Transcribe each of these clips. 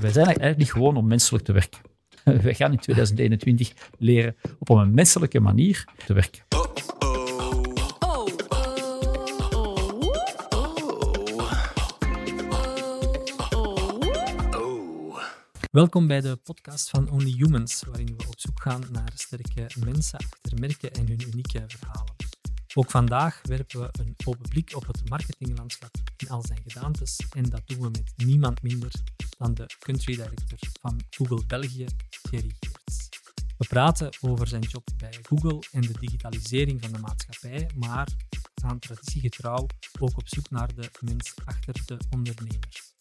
Wij zijn eigenlijk niet gewoon om menselijk te werken. Wij gaan in 2021 leren op een menselijke manier te werken. Welkom bij de podcast van Only Humans, waarin we op zoek gaan naar sterke mensen achter merken en hun unieke verhalen. Ook vandaag werpen we een open blik op het marketinglandschap in al zijn gedaantes en dat doen we met niemand minder dan de country director van Google België, Thierry Geerts. We praten over zijn job bij Google en de digitalisering van de maatschappij, maar gaan traditiegetrouw ook op zoek naar de mens achter de ondernemers.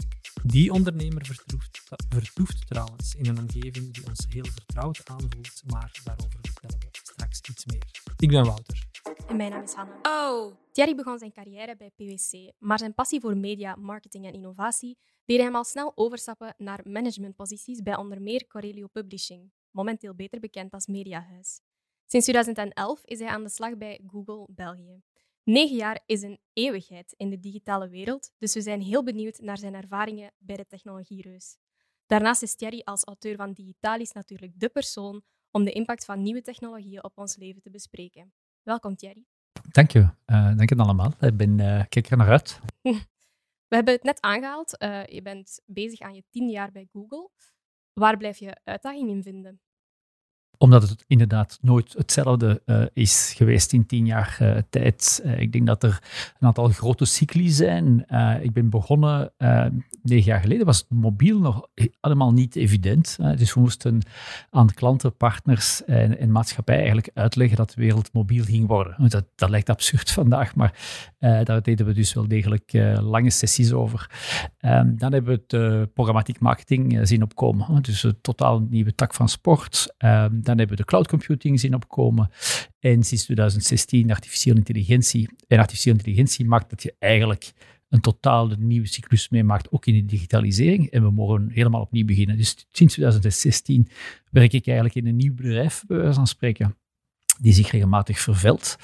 Die ondernemer vertoeft, vertoeft trouwens in een omgeving die ons heel vertrouwd aanvoelt, maar daarover vertellen we straks iets meer. Ik ben Wouter. En mijn naam is Hanna. Oh. Thierry begon zijn carrière bij PwC, maar zijn passie voor media, marketing en innovatie deed hem al snel overstappen naar managementposities bij onder meer Corelio Publishing, momenteel beter bekend als Mediahuis. Sinds 2011 is hij aan de slag bij Google België. Negen jaar is een eeuwigheid in de digitale wereld, dus we zijn heel benieuwd naar zijn ervaringen bij de technologiereus. Daarnaast is Thierry als auteur van Digitalis natuurlijk de persoon om de impact van nieuwe technologieën op ons leven te bespreken. Welkom Thierry. Dank je. Uh, dank je allemaal. Ik ben, uh, kijk er naar uit. We hebben het net aangehaald. Uh, je bent bezig aan je tiende jaar bij Google. Waar blijf je uitdaging in vinden? Omdat het inderdaad nooit hetzelfde uh, is geweest in tien jaar uh, tijd. Uh, ik denk dat er een aantal grote cycli zijn. ik ben begonnen negen jaar geleden, was het mobiel nog allemaal niet evident. dus we moesten aan klanten, partners en, maatschappij eigenlijk uitleggen dat de wereld mobiel ging worden. Dat, dat lijkt absurd vandaag, maar daar deden we dus wel degelijk lange sessies over. Um, dan hebben we het programmatiek marketing zien opkomen. Dus een totaal nieuwe tak van sport. Dan hebben we de cloud computing zien opkomen. En sinds 2016 artificiële intelligentie. En artificiële intelligentie maakt dat je eigenlijk een totaal nieuwe cyclus meemaakt, ook in de digitalisering. En we mogen helemaal opnieuw beginnen. Dus sinds 2016 werk ik eigenlijk in een nieuw bedrijf, bij wijze van spreken die zich regelmatig vervelt.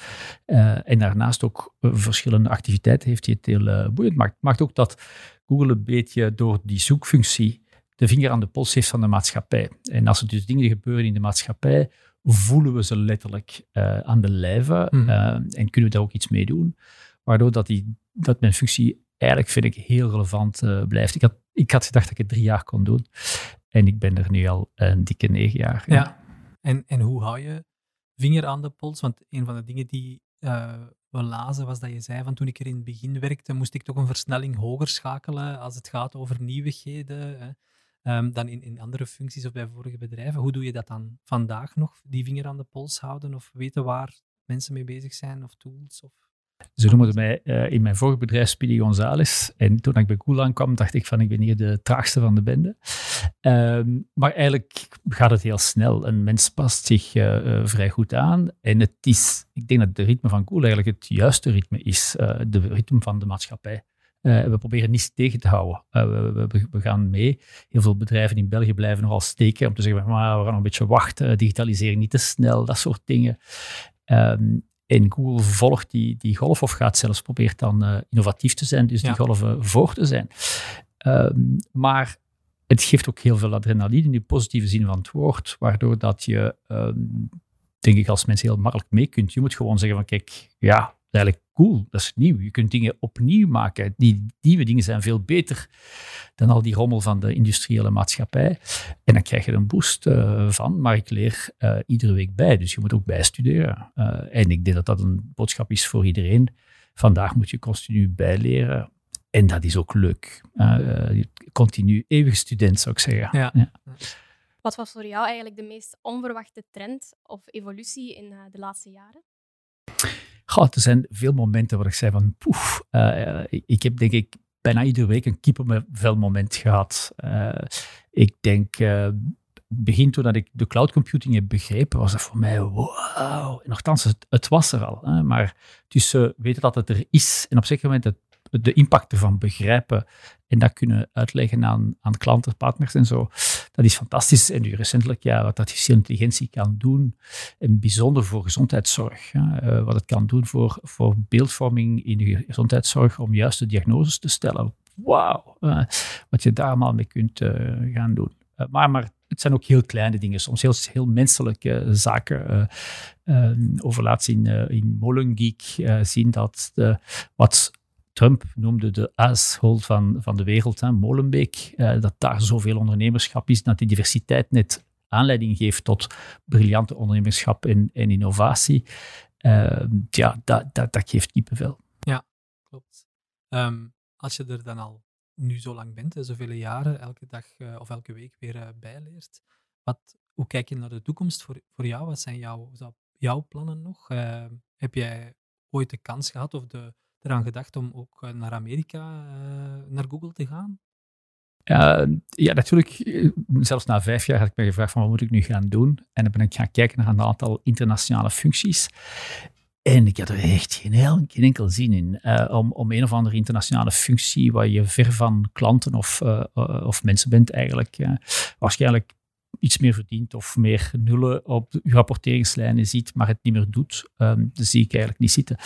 Uh, en daarnaast ook uh, verschillende activiteiten heeft die het heel uh, boeiend maakt. Maakt ook dat Google een beetje door die zoekfunctie de vinger aan de pols heeft van de maatschappij. En als er dus dingen gebeuren in de maatschappij, voelen we ze letterlijk uh, aan de lijve mm. uh, en kunnen we daar ook iets mee doen. Waardoor dat, die, dat mijn functie eigenlijk, vind ik, heel relevant uh, blijft. Ik had, ik had gedacht dat ik het drie jaar kon doen. En ik ben er nu al een dikke negen jaar. Ja. ja. En, en hoe hou je vinger aan de pols? Want een van de dingen die we lazen was dat je zei van toen ik er in het begin werkte, moest ik toch een versnelling hoger schakelen als het gaat over nieuwigheden. Hè? Um, dan in, in andere functies of bij vorige bedrijven. Hoe doe je dat dan vandaag nog? Die vinger aan de pols houden of weten waar mensen mee bezig zijn of tools? Of... Ze noemden mij uh, in mijn vorige bedrijf Speedy Gonzales. En toen ik bij Google aankwam, dacht ik van ik ben hier de traagste van de bende. Um, maar eigenlijk gaat het heel snel. Een mens past zich uh, uh, vrij goed aan. En het is, ik denk dat de ritme van Google eigenlijk het juiste ritme is. de ritme van de maatschappij. Uh, we proberen niets tegen te houden. Uh, we, we, we, gaan mee. Heel veel bedrijven in België blijven nogal steken om te zeggen, maar we gaan een beetje wachten, digitalisering niet te snel, dat soort dingen. Um, en Google volgt die, die golf of gaat zelfs probeert dan uh, innovatief te zijn, dus die golven voor te zijn. Um, maar het geeft ook heel veel adrenaline in de positieve zin van het woord, waardoor dat je, um, denk ik, als mens heel makkelijk mee kunt. Je moet gewoon zeggen van, kijk, ja, eigenlijk cool, dat is nieuw. Je kunt dingen opnieuw maken. Die nieuwe dingen zijn veel beter dan al die rommel van de industriële maatschappij. En dan krijg je er een boost uh, van, maar ik leer uh, iedere week bij, dus je moet ook bijstuderen. Uh, en ik denk dat dat een boodschap is voor iedereen. Vandaag moet je continu bijleren. En dat is ook leuk. continu eeuwige student, zou ik zeggen. Ja. ja. Wat was voor jou eigenlijk de meest onverwachte trend of evolutie in de laatste jaren? Er zijn veel momenten waar ik zei van, poef, uh, ik heb denk ik bijna iedere week een vel moment gehad. Uh, ik denk, uh, begin toen dat ik de cloud computing heb begrepen, was dat voor mij wow. En nogthans, het, het was er al. Hè, maar tussen weten dat het er is en op zeker moment de impact ervan begrijpen en dat kunnen uitleggen aan, aan klanten, partners en zo. Dat is fantastisch. En nu recentelijk, ja, wat artificiële intelligentie kan doen, en bijzonder voor gezondheidszorg. Ja, uh, wat het kan doen voor, voor beeldvorming in de gezondheidszorg, om juiste diagnoses te stellen. wauw, wat je daar allemaal mee kunt gaan doen. maar, maar het zijn ook heel kleine dingen, soms heel, heel menselijke zaken. over laatst in, in Molengeek zien dat wat Trump noemde de asshole van, van de wereld, hè, Molenbeek, dat daar zoveel ondernemerschap is, dat die diversiteit net aanleiding geeft tot briljante ondernemerschap en, en innovatie. Uh, ja, dat, dat, dat geeft kippenvel. Ja, klopt. Um, als je er dan al nu zo lang bent, zoveel jaren, elke dag uh, of elke week weer uh, bijleert, wat, hoe kijk je naar de toekomst voor, voor jou? Wat zijn jouw, jouw plannen nog? Ehm, heb jij ooit de kans gehad of de, eraan gedacht om ook eh, naar Amerika, naar Google te gaan? Uh, ja, natuurlijk. Zelfs na vijf jaar had ik me gevraagd van wat moet ik nu gaan doen? En dan ben ik gaan kijken naar een aantal internationale functies. En ik had er echt geen, enkel zin in om, om een of andere internationale functie waar je ver van klanten of, of mensen bent eigenlijk waarschijnlijk iets meer verdient of meer nullen op je rapporteringslijnen ziet, maar het niet meer doet. Um, dat zie ik eigenlijk niet zitten.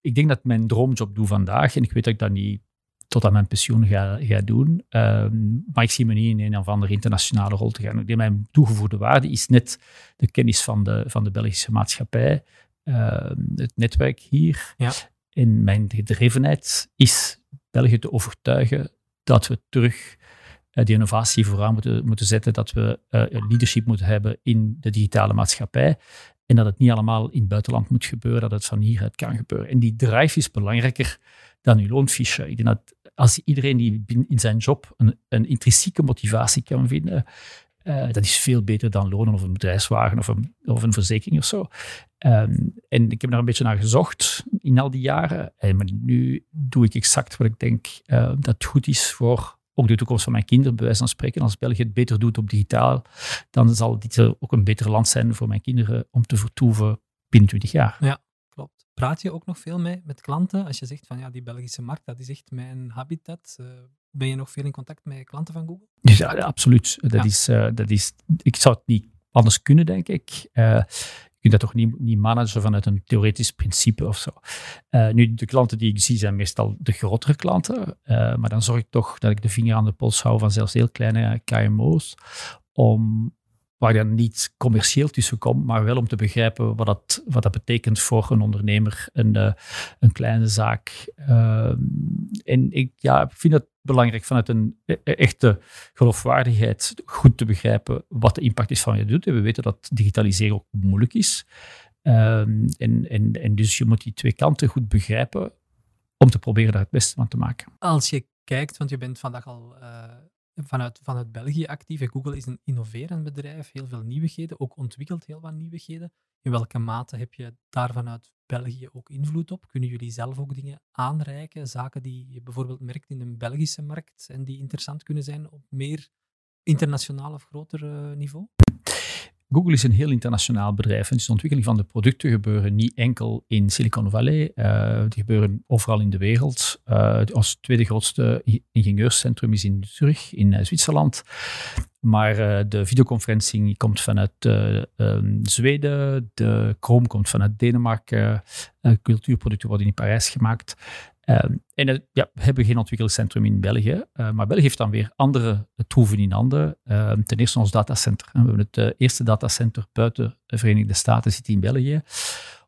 ik denk dat mijn droomjob doe vandaag, en ik weet dat ik dat niet tot aan mijn pensioen ga, ga doen. Ehm, maar ik zie me niet in een of andere internationale rol te gaan. Ik denk, mijn toegevoegde waarde is net de kennis van de, van de Belgische maatschappij, ehm, het netwerk hier. Ja. En mijn gedrevenheid is België te overtuigen dat we terug die innovatie vooraan moeten, moeten zetten, dat we uh, leadership moeten hebben in de digitale maatschappij. En dat het niet allemaal in het buitenland moet gebeuren, dat het van hieruit kan gebeuren. En die drive is belangrijker dan uw loonfiche. Ik denk dat als iedereen die in zijn job een, een intrinsieke motivatie kan vinden, uh, dat is veel beter dan lonen of een bedrijfswagen of een, of een verzekering of zo. Um, en ik heb daar een beetje naar gezocht in al die jaren. En nu doe ik exact wat ik denk uh, dat goed is voor ook de toekomst van mijn kinderen, bij wijze van spreken. Als België het beter doet op digitaal, dan zal dit ook een beter land zijn voor mijn kinderen om te vertoeven binnen 20 jaar. Ja, klopt. Praat je ook nog veel mee met klanten? Als je zegt van ja, die Belgische markt, dat is echt mijn habitat. Uh, ben je nog veel in contact met klanten van Google? Ja, absoluut. Dat, Is, uh, dat is, ik zou het niet anders kunnen, denk ik. Uh, je dat toch niet, niet managen vanuit een theoretisch principe of zo. nu, de klanten die ik zie zijn meestal de grotere klanten. maar dan zorg ik toch dat ik de vinger aan de pols hou van zelfs heel kleine KMO's. Om waar je niet commercieel tussen komt, maar wel om te begrijpen wat dat, wat dat betekent voor een ondernemer, een, uh, een kleine zaak. Uh, en ik ja, vind het belangrijk vanuit een e-, e-, echte geloofwaardigheid goed te begrijpen wat de impact is van wat je doet. En we weten dat digitaliseren ook moeilijk is. Uh, en, en, en dus je moet die twee kanten goed begrijpen om te proberen daar het beste van te maken. Als je kijkt, want je bent vandaag al eh, vanuit, vanuit België actief. Google is een innoverend bedrijf, heel veel nieuwigheden, ook ontwikkelt heel wat nieuwigheden. In welke mate heb je daar vanuit België ook invloed op? Kunnen jullie zelf ook dingen aanreiken, zaken die je bijvoorbeeld merkt in een Belgische markt en die interessant kunnen zijn op meer internationaal of groter uh, niveau? Google is een heel internationaal bedrijf. En dus de ontwikkeling van de producten gebeuren niet enkel in Silicon Valley. Uh, die gebeuren overal in de wereld. Uh, ons tweede grootste ingenieurscentrum is in Zurich, in uh, Zwitserland. Maar de videoconferencing komt vanuit um, Zweden. De Chrome komt vanuit Denemarken. cultuurproducten worden in Parijs gemaakt. Ehm, en uh, ja, we hebben geen ontwikkelingscentrum in België, uh, maar België heeft dan weer andere troeven in handen. Ehm, ten eerste ons datacenter. We hebben het uh, eerste datacenter buiten de Verenigde Staten zit in België.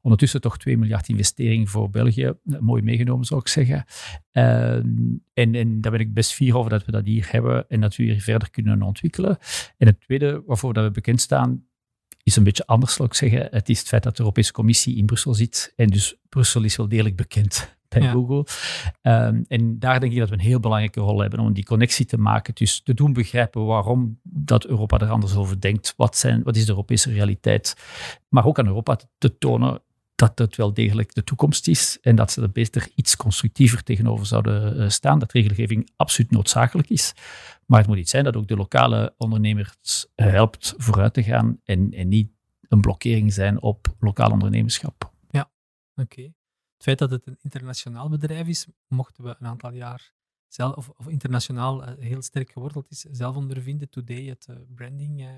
Ondertussen toch 2 miljard investering voor België. mooi meegenomen, zou ik zeggen. Ehm, en, en daar ben ik best fier over dat we dat hier hebben en dat we hier verder kunnen ontwikkelen. En het tweede waarvoor dat we bekend staan, is een beetje anders, zou ik zeggen. Het is het feit dat de Europese Commissie in Brussel zit. En dus Brussel is wel degelijk bekend bij Google. Um, en daar denk ik dat we een heel belangrijke rol hebben om die connectie te maken. Dus te doen begrijpen waarom dat Europa er anders over denkt. Wat, zijn, wat is de Europese realiteit? Maar ook aan Europa te tonen dat het wel degelijk de toekomst is en dat ze er beter iets constructiever tegenover zouden eh, staan. Dat regelgeving absoluut noodzakelijk is. Maar het moet iets zijn dat ook de lokale ondernemers helpt vooruit te gaan en, en niet een blokkering zijn op lokaal ondernemerschap. Ja, oké. Het feit dat het een internationaal bedrijf is, mochten we een aantal jaar zelf, of, of internationaal uh, heel sterk geworteld is, zelf ondervinden. Today, het uh, branding uh,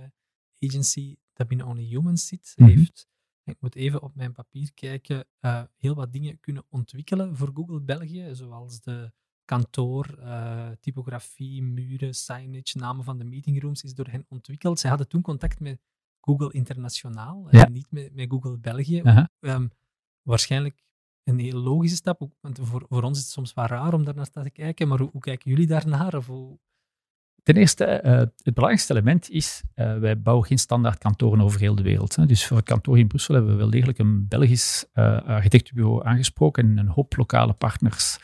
agency dat binnen Only Humans zit, mm -hmm. heeft, ik moet even op mijn papier kijken, heel wat dingen kunnen ontwikkelen voor Google België, zoals de kantoor, typografie, muren, signage, namen van de meetingrooms is door hen ontwikkeld. Zij hadden toen contact met Google Internationaal en niet met, met Google België. Ehm, waarschijnlijk een hele logische stap, want voor, voor ons is het soms wel raar om daar naar te kijken, maar hoe, kijken jullie daarnaar? Of Ten eerste, uh, het belangrijkste element is, uh, wij bouwen geen standaard kantoren over heel de wereld. Hè. Dus voor het kantoor in Brussel hebben we wel degelijk een Belgisch uh, architectenbureau aangesproken en een hoop lokale partners.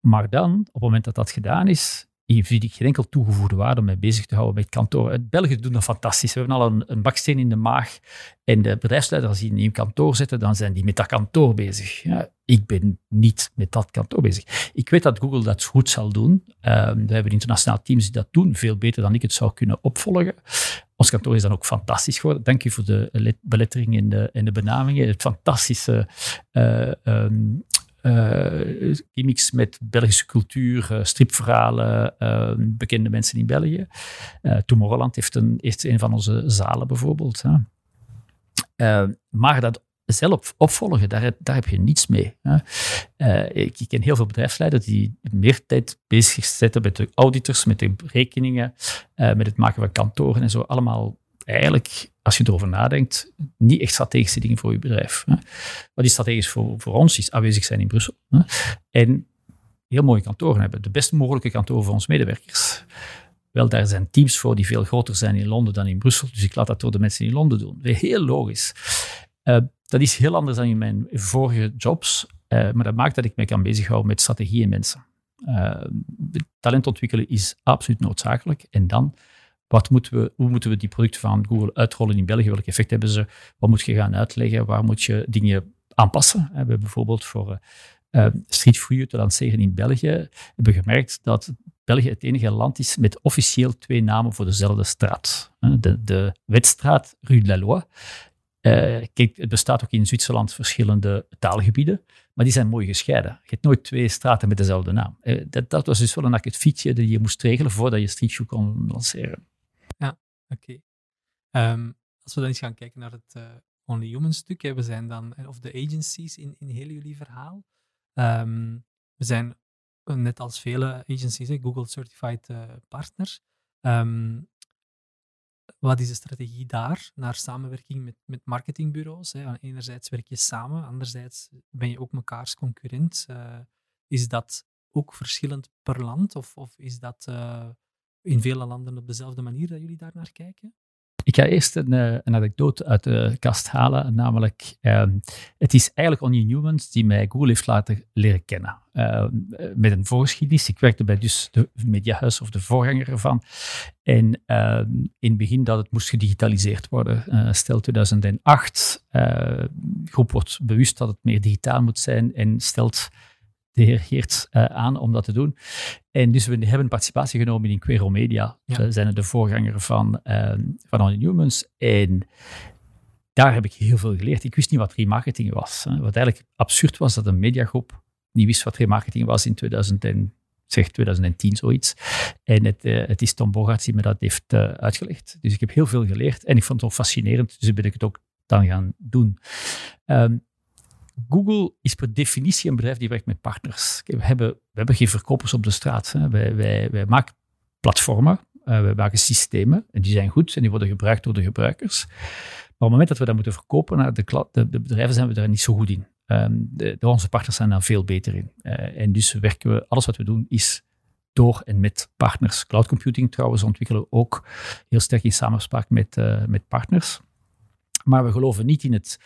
Maar dan, op het moment dat dat gedaan is, hier zie ik geen enkel toegevoegde waarde om mij bezig te houden met kantoor. België doen dat fantastisch. We hebben al een, een, baksteen in de maag. En de bedrijfsleiders, als die een nieuw kantoor zetten, dan zijn die met dat kantoor bezig. Ja, ik ben niet met dat kantoor bezig. Ik weet dat Google dat goed zal doen. Ehm, we hebben internationaal teams die dat doen, veel beter dan ik het zou kunnen opvolgen. Ons kantoor is dan ook fantastisch geworden. Dank u voor de belettering en de, de benamingen. Het fantastische um, uh, gimmicks met Belgische cultuur, uh, stripverhalen, uh, bekende mensen in België. Tomorrowland heeft een, heeft een van onze zalen bijvoorbeeld. maar dat zelf opvolgen, daar, daar heb je niets mee. ik, ik, ken heel veel bedrijfsleiders die meer tijd bezig zetten met de auditors, met de rekeningen, met het maken van kantoren en zo. Allemaal eigenlijk, als je erover nadenkt, niet echt strategische dingen voor je bedrijf. Hè. Wat is strategisch voor, voor ons is aanwezig zijn in Brussel. Hè. En heel mooie kantoren hebben. De best mogelijke kantoren voor onze medewerkers. Wel, daar zijn teams voor die veel groter zijn in Londen dan in Brussel. Dus ik laat dat door de mensen in Londen doen. Heel logisch. Uh, dat is heel anders dan in mijn vorige jobs. Uh, maar dat maakt dat ik me kan bezighouden met strategie en mensen. Uh, talent ontwikkelen is absoluut noodzakelijk. En dan wat moeten we, hoe moeten we die producten van Google uitrollen in België? Welk effect hebben ze? Wat moet je gaan uitleggen? Waar moet je dingen aanpassen? We hebben bijvoorbeeld voor uh, Street View te lanceren in België, hebben gemerkt dat België het enige land is met officieel twee namen voor dezelfde straat. De, de Wetstraat Rue de la Loi. Uh, kijk, het bestaat ook in Zwitserland verschillende taalgebieden, maar die zijn mooi gescheiden. Je hebt nooit twee straten met dezelfde naam. Dat, dat, was dus wel een akkefietje dat je moest regelen voordat je Street kon lanceren. Oké. Ehm, als we dan eens gaan kijken naar het uh, Only Human stuk, we zijn dan, eh, of de agencies in, in heel jullie verhaal. Ehm, we zijn eh, net als vele agencies, Google Certified uh, partners. Um, wat is de strategie daar naar samenwerking met, met marketingbureaus? Hè? Enerzijds werk je samen, anderzijds ben je ook mekaars concurrent. Is dat ook verschillend per land of, of is dat in vele landen op dezelfde manier dat jullie daar naar kijken? Ik ga eerst een, eh, een anekdote uit de kast halen, namelijk ehm, het is eigenlijk Onion Newmans die mij Google heeft laten leren kennen. Uh, met een voorgeschiedenis. Ik werkte bij dus de Mediahuis of de voorganger ervan. En ehm, in het begin dat het moest gedigitaliseerd worden. Uh, stel 2008, de groep wordt bewust dat het meer digitaal moet zijn en stelt de heer Geerts uh, aan om dat te doen. En dus we hebben participatie genomen in Quero Media. Ja. Ze zijn de voorganger van, uh, van Newmans. En daar heb ik heel veel geleerd. Ik wist niet wat remarketing was. Hè. Wat eigenlijk absurd was, dat een mediagroep niet wist wat remarketing was in 2000 zeg 2010 zoiets. En het, uh, het is Tom Bogarts die me dat heeft uh, uitgelegd. Dus ik heb heel veel geleerd en ik vond het ook fascinerend, dus ben ik het ook dan gaan doen. Um, Google is per definitie een bedrijf die werkt met partners. We hebben, we hebben geen verkopers op de straat. Hè. Wij, wij, maken platformen, uh, wij maken systemen en die zijn goed en die worden gebruikt door de gebruikers. Maar op het moment dat we dat moeten verkopen naar de, de, bedrijven, zijn we daar niet zo goed in. Um, de, onze partners zijn daar veel beter in. Uh, en dus werken we, alles wat we doen is door en met partners. Cloud computing trouwens ontwikkelen we ook heel sterk in samenspraak met, uh, met partners. Maar we geloven niet in het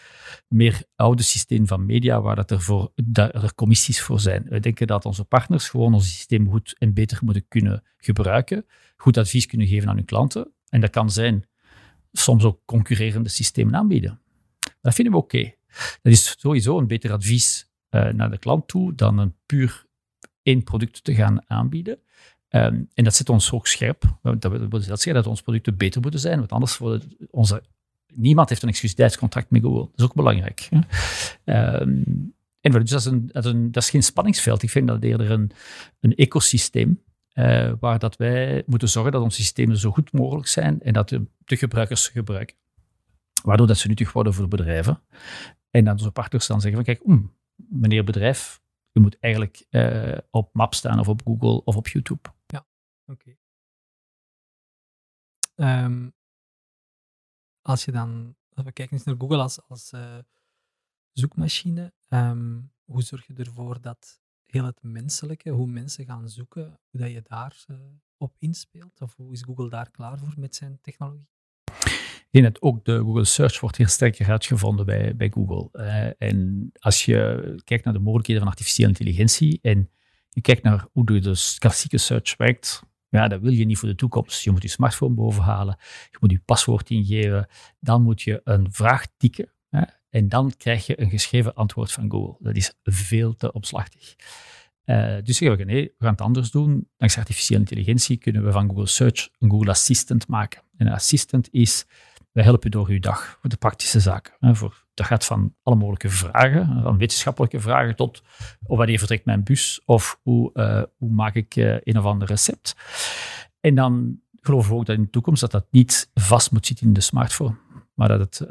meer oude systeem van media, waar dat er, voor, er commissies voor zijn. We denken dat onze partners gewoon ons systeem goed en beter moeten kunnen gebruiken, goed advies kunnen geven aan hun klanten. En dat kan zijn soms ook concurrerende systemen aanbieden. Dat vinden we oké. Dat is sowieso een beter advies uh, naar de klant toe dan een puur één product te gaan aanbieden. Um, en dat zet ons ook scherp. Dat wil zeggen dat onze producten beter moeten zijn, want anders worden onze niemand heeft een exclusiviteitscontract met Google. Dat is ook belangrijk. Um, en dus dat is, een, dat, is een, dat is geen spanningsveld. Ik vind dat eerder een, een ecosysteem uh, waar dat wij moeten zorgen dat onze systemen zo goed mogelijk zijn en dat de, de gebruikers gebruiken. Waardoor dat ze nuttig worden voor bedrijven. En dat onze partners dan zeggen van kijk, mm, meneer bedrijf, je moet eigenlijk uh, op Map staan of op Google of op YouTube. Ja, oké. Okay. Um, ehm, als je dan, we kijken eens naar Google als, als uh, zoekmachine, um, hoe zorg je ervoor dat heel het menselijke, hoe mensen gaan zoeken, hoe dat je daar uh, op inspeelt? Of hoe is Google daar klaar voor met zijn technologie? Denk dat ook de Google Search wordt weer sterker uitgevonden bij, bij Google. Uh, en als je kijkt naar de mogelijkheden van artificiële intelligentie en je kijkt naar hoe de klassieke search werkt, ja, dat wil je niet voor de toekomst. Je moet je smartphone bovenhalen, je moet je paswoord ingeven, dan moet je een vraag tikken hè, en dan krijg je een geschreven antwoord van Google. Dat is veel te omslachtig. Uh, dus zeggen we, nee, we gaan het anders doen. Dankzij artificiële intelligentie kunnen we van Google Search een Google Assistant maken. En een assistant is, we helpen door uw dag, voor de praktische zaken. Voor, dat gaat van alle mogelijke vragen, van wetenschappelijke vragen tot wanneer vertrekt mijn bus of hoe, uh, hoe maak ik uh, een of ander recept. En dan geloven we ook dat in de toekomst dat dat niet vast moet zitten in de smartphone, maar dat het,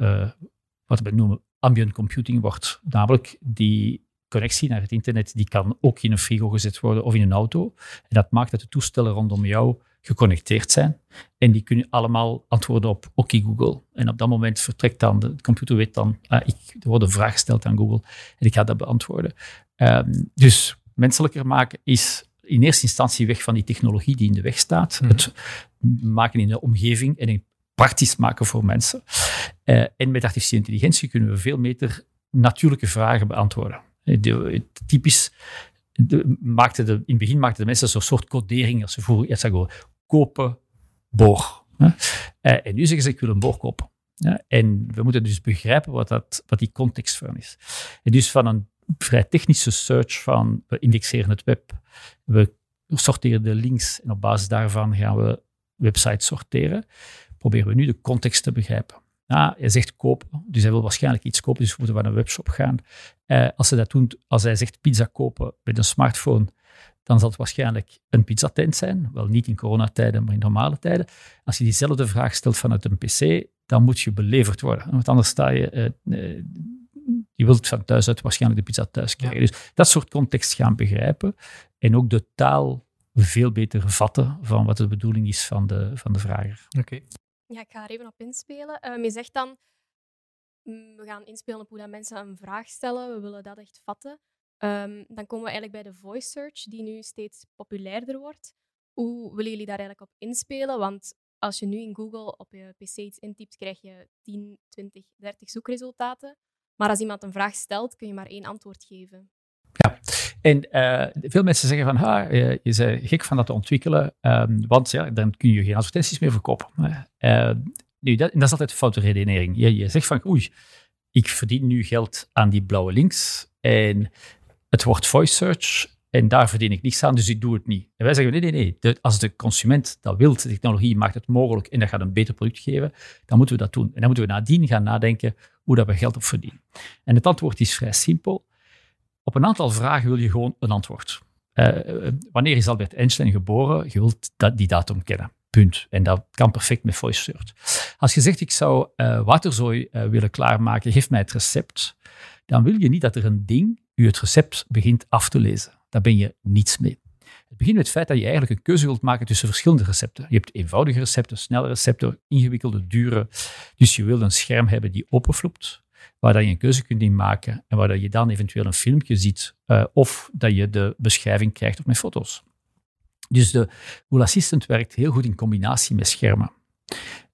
wat we noemen, ambient computing wordt. Namelijk die connectie naar het internet, die kan ook in een frigo gezet worden of in een auto. En dat maakt dat de toestellen rondom jou geconnecteerd zijn. En die kunnen allemaal antwoorden op oké Google. En op dat moment vertrekt dan, de computer weet dan, ah, ik, er wordt een vraag gesteld aan Google en ik ga dat beantwoorden. Um, dus menselijker maken is in eerste instantie weg van die technologie die in de weg staat. Mhm. Het maken in de omgeving en een praktisch maken voor mensen. Uh, en met artificiële intelligentie kunnen we veel beter natuurlijke vragen beantwoorden. De, typisch de, maakte de, in het begin maakten de mensen zo'n soort codering als ze iets zeggen, kopen, boor. Hè? Eh, en nu zeggen ze, ik wil een boor kopen. En we moeten dus begrijpen wat, dat, wat die context van is. En dus van een vrij technische search van, we indexeren het web, we sorteren de links en op basis daarvan gaan we websites sorteren, proberen we nu de context te begrijpen. Hij zegt kopen, dus hij wil waarschijnlijk iets kopen, dus we moeten naar een webshop gaan. Eh, als, hij dat doet, als hij zegt pizza kopen met een smartphone, dan zal het waarschijnlijk een pizzatent zijn. Wel niet in coronatijden, maar in normale tijden. Als je diezelfde vraag stelt vanuit een pc, dan moet je beleverd worden. Want anders sta je... Uh, uh, je wilt van thuis uit waarschijnlijk de pizza thuis krijgen. Dus dat soort context gaan begrijpen en ook de taal veel beter vatten van wat de bedoeling is van de, van de vrager. Oké. Ja, ik ga er even op inspelen. Um, je zegt dan, mm, we gaan inspelen op hoe dat mensen een vraag stellen. We willen dat echt vatten. Um, dan komen we eigenlijk bij de voice search, die nu steeds populairder wordt. Hoe willen jullie daar eigenlijk op inspelen? Want als je nu in Google op je pc iets intypt, krijg je 10, 20, 30 zoekresultaten. Maar als iemand een vraag stelt, kun je maar één antwoord geven. Ja, en uh, veel mensen zeggen van, ha, je, bent gek van dat te ontwikkelen, um, want ja, dan kun je geen advertenties meer verkopen. Uh, nu, dat, dat is altijd een foute redenering. Je, je zegt van, oei, ik verdien nu geld aan die blauwe links en het wordt voice search en daar verdien ik niks aan, dus ik doe het niet. En wij zeggen, nee, nee, nee. Als de consument dat wil, de technologie maakt het mogelijk en dat gaat een beter product geven, dan moeten we dat doen. En dan moeten we nadien gaan nadenken hoe dat we geld op verdienen. En het antwoord is vrij simpel. Op een aantal vragen wil je gewoon een antwoord. Uh, wanneer is Albert Einstein geboren? Je wilt dat, die datum kennen. Punt. En dat kan perfect met voice search. Als je zegt, ik zou uh, waterzooi uh, willen klaarmaken, geef mij het recept, dan wil je niet dat er een ding u het recept begint af te lezen. Daar ben je niets mee. Het begint met het feit dat je eigenlijk een keuze wilt maken tussen verschillende recepten. Je hebt eenvoudige recepten, snelle recepten, ingewikkelde, dure. Dus je wil een scherm hebben die openvloept waar je een keuze kunt in maken en waar je dan eventueel een filmpje ziet uh, of dat je de beschrijving krijgt op met foto's. Dus de Google Assistant werkt heel goed in combinatie met schermen.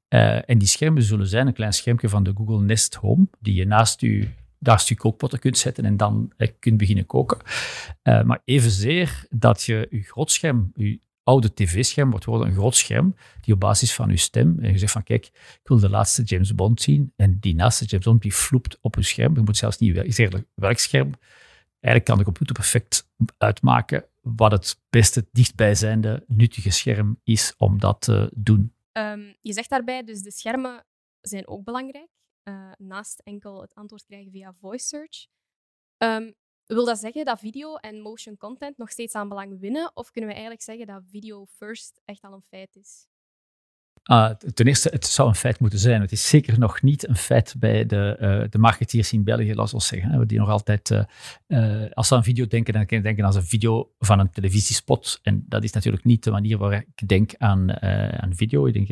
Uh, en die schermen zullen zijn een klein schermpje van de Google Nest Home, die je naast je, naast je kookpotten kunt zetten en dan uh, kunt beginnen koken. Uh, maar evenzeer dat je je grootscherm, je oude tv-scherm wordt worden een groot scherm die op basis van uw stem, en je zegt van kijk, ik wil de laatste James Bond zien en die naaste James Bond die floept op uw scherm. Je moet zelfs niet zeggen werkscherm. Eigenlijk kan de computer perfect uitmaken wat het beste dichtbijzijnde nuttige scherm is om dat te doen. Um, je zegt daarbij dus de schermen zijn ook belangrijk, uh, naast enkel het antwoord krijgen via voice search. Um, wil dat zeggen dat video en motion content nog steeds aan belang winnen? Of kunnen we eigenlijk zeggen dat video first echt al een feit is? Uh, ten eerste, het zou een feit moeten zijn. Het is zeker nog niet een feit bij de, uh, de marketeers in België, laten we zeggen. Die nog altijd, uh, als ze aan video denken, dan kunnen denken aan een video van een televisiespot. En dat is natuurlijk niet de manier waar ik denk aan, aan video. Ik denk,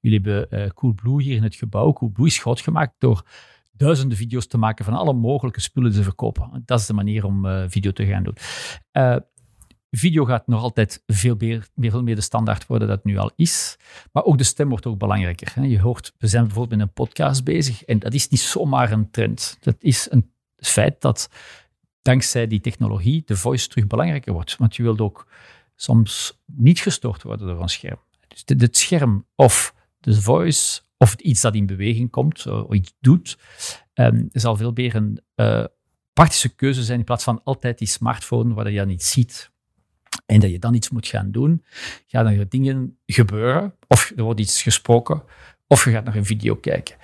jullie hebben Coolblue hier in het gebouw. Coolblue is groot gemaakt door duizenden video's te maken van alle mogelijke spullen te verkopen. Dat is de manier om video te gaan doen. Video gaat nog altijd veel meer, veel meer de standaard worden dat het nu al is. Maar ook de stem wordt ook belangrijker. Je hoort, we zijn bijvoorbeeld met een podcast bezig en dat is niet zomaar een trend. Dat is een feit dat dankzij die technologie de voice terug belangrijker wordt. Want je wilt ook soms niet gestoord worden door een scherm. Dus het scherm of de voice of iets dat in beweging komt, of iets doet, um, zal veel meer een uh, praktische keuze zijn in plaats van altijd die smartphone waar je dat niet ziet en dat je dan iets moet gaan doen, gaan er dingen gebeuren, of er wordt iets gesproken, of je gaat naar een video kijken.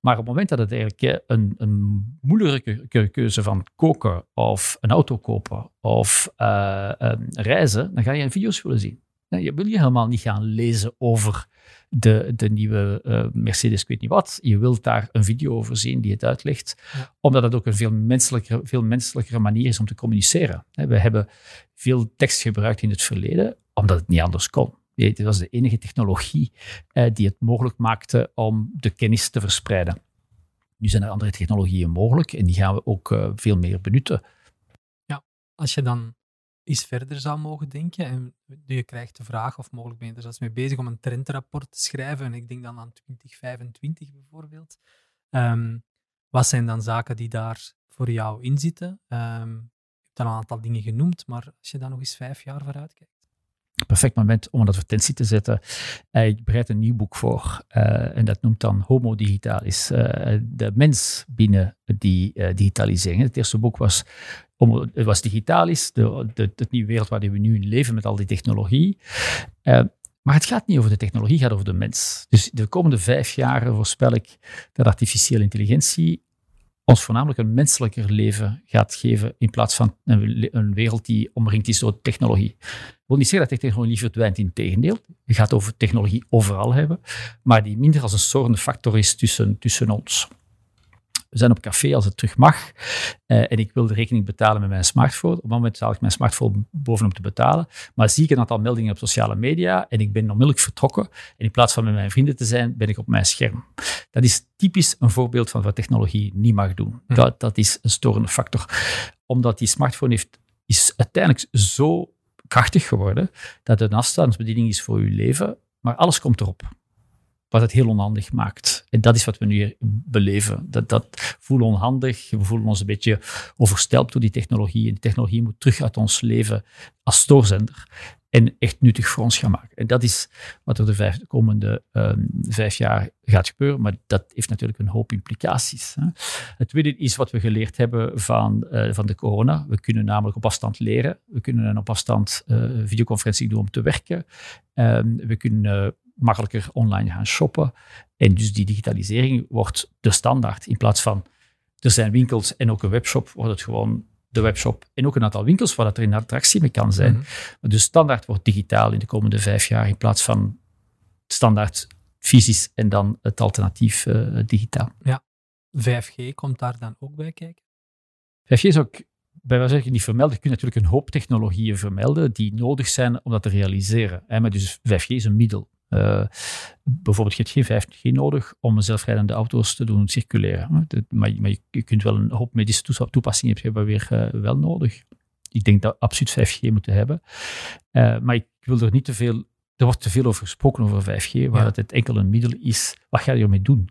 Maar op het moment dat het eigenlijk een, een moeilijke keuze van koken, of een auto kopen, of uh, reizen, dan ga je video's willen zien. Je wil je helemaal niet gaan lezen over de, de nieuwe uh, Mercedes, ik weet niet wat. Je wilt daar een video over zien die het uitlegt, omdat het ook een veel menselijkere, veel menselijkere manier is om te communiceren. We hebben veel tekst gebruikt in het verleden, omdat het niet anders kon. Het was de enige technologie uh, die het mogelijk maakte om de kennis te verspreiden. Nu zijn er andere technologieën mogelijk en die gaan we ook uh, veel meer benutten. Ja, als je dan iets verder zou mogen denken. En je krijgt de vraag, of mogelijk ben je er zelfs mee bezig om een trendrapport te schrijven. En ik denk dan aan 2025 bijvoorbeeld. Ehm, wat zijn dan zaken die daar voor jou in zitten? Je hebt al een aantal dingen genoemd, maar als je daar nog eens vijf jaar vooruit kijkt. Perfect moment om een advertentie te zetten. Uh, ik bereid een nieuw boek voor uh, en dat noemt dan Homo Digitalis. Uh, de mens binnen die digitalisering. Het eerste boek was om, het was digitalis, de, de, de, nieuwe wereld waarin we nu in leven met al die technologie. Maar het gaat niet over de technologie, het gaat over de mens. Dus de komende vijf jaar voorspel ik dat artificiële intelligentie ons voornamelijk een menselijker leven gaat geven in plaats van een, wereld die omringd is door technologie. Ik wil niet zeggen dat de technologie verdwijnt, in tegendeel. Je gaat over technologie overal hebben, maar die minder als een zorgende factor is tussen, tussen ons. We zijn op café als het terug mag. Uh, en ik wil de rekening betalen met mijn smartphone. Op het moment zal ik mijn smartphone bovenop te betalen. Maar zie ik een aantal meldingen op sociale media en ik ben onmiddellijk vertrokken. En in plaats van met mijn vrienden te zijn, ben ik op mijn scherm. Dat is typisch een voorbeeld van wat technologie niet mag doen. Hm. Dat, dat is een storende factor. Omdat die smartphone heeft, is uiteindelijk zo krachtig geworden dat het een afstandsbediening is voor uw leven. Maar alles komt erop wat het heel onhandig maakt. En dat is wat we nu beleven. Dat, dat voelen onhandig, we voelen ons een beetje overstelpt door die technologie. En die technologie moet terug uit ons leven als stoorzender en echt nuttig voor ons gaan maken. En dat is wat er de, komende um, vijf jaar gaat gebeuren, maar dat heeft natuurlijk een hoop implicaties. Hè. Het tweede is wat we geleerd hebben van, uh, van de corona. We kunnen namelijk op afstand leren. We kunnen een op afstand uh, videoconferentie doen om te werken. Um, we kunnen uh, makkelijker online gaan shoppen. En dus die digitalisering wordt de standaard. In plaats van er zijn winkels en ook een webshop, wordt het gewoon de webshop. En ook een aantal winkels waar dat er een attractie mee kan zijn. Mm Maar de standaard wordt digitaal in de komende vijf jaar in plaats van standaard fysisch en dan het alternatief uh, digitaal. Ja, 5G komt daar dan ook bij kijken? 5G is ook bij wijze van niet vermelden. Je kunt natuurlijk een hoop technologieën vermelden die nodig zijn om dat te realiseren. Maar dus 5G is een middel. Uh, bijvoorbeeld, je hebt geen 5G nodig om zelfrijdende auto's te doen circuleren. Maar, maar je, kunt wel een hoop medische toepassingen hebben weer uh, wel nodig. Ik denk dat we absoluut 5G moeten hebben. Uh, maar ik wil er niet te veel... Er wordt te veel over gesproken over 5G, waar ja. het enkel een middel is. Wat ga je ermee doen?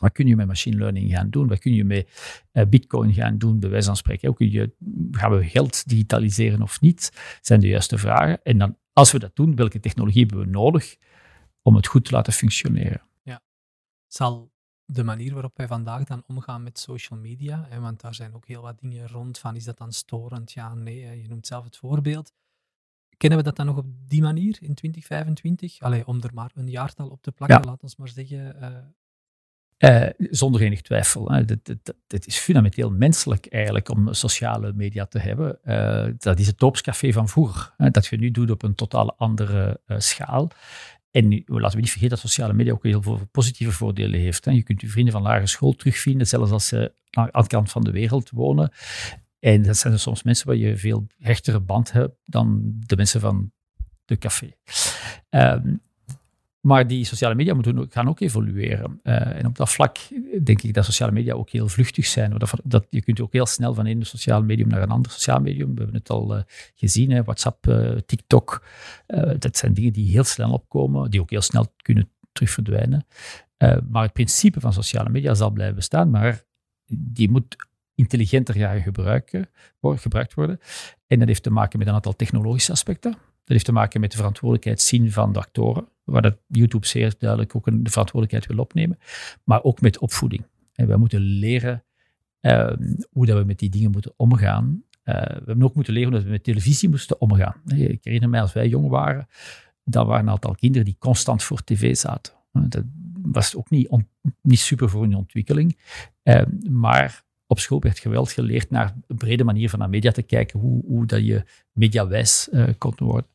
Wat kun je met machine learning gaan doen? Wat kun je met uh, bitcoin gaan doen, bij wijze van spreken? Hoe kun je, gaan we geld digitaliseren of niet? zijn de juiste vragen. En dan, als we dat doen, welke technologie hebben we nodig? Om het goed te laten functioneren. Ja. Zal de manier waarop wij vandaag dan omgaan met social media, hè, want daar zijn ook heel wat dingen rond van, is dat dan storend? Ja, nee, je noemt zelf het voorbeeld. Kennen we dat dan nog op die manier in 2025? Allee, om er maar een jaartal op te plakken, ja. laat ons maar zeggen. Uh... Uh, zonder enig twijfel. Het is fundamenteel menselijk eigenlijk om sociale media te hebben. Uh, dat is het doopscafé van vroeger. Hè, dat je nu doet op een totaal andere schaal. En laten we niet vergeten dat sociale media ook heel veel positieve voordelen heeft. Hè. Je kunt je vrienden van lagere school terugvinden, zelfs als ze aan de kant van de wereld wonen. En dat zijn soms mensen waar je veel hechtere band hebt dan de mensen van de café. Um, maar die sociale media moeten, gaan ook evolueren. Uh, en op dat vlak denk ik dat sociale media ook heel vluchtig zijn. Dat, dat, je kunt ook heel snel van een sociaal medium naar een ander sociaal medium. We hebben het al uh, gezien, hè, WhatsApp, uh, TikTok. dat zijn dingen die heel snel opkomen, die ook heel snel kunnen terug verdwijnen. maar het principe van sociale media zal blijven bestaan, maar die moet intelligenter gaan gebruiken, gebruikt worden. En dat heeft te maken met een aantal technologische aspecten. Dat heeft te maken met de verantwoordelijkheid zien van de actoren, waar dat YouTube zeer duidelijk ook de verantwoordelijkheid wil opnemen, maar ook met opvoeding. En wij moeten leren ehm, hoe dat we met die dingen moeten omgaan. Uh, we hebben ook moeten leren dat we met televisie moesten omgaan. Ik herinner mij als wij jong waren, dat waren een aantal kinderen die constant voor tv zaten. Dat was ook niet, niet super voor hun ontwikkeling. Uh, maar op school werd geweld geleerd naar een brede manier van naar media te kijken, hoe, hoe dat je mediawijs uh, kon worden.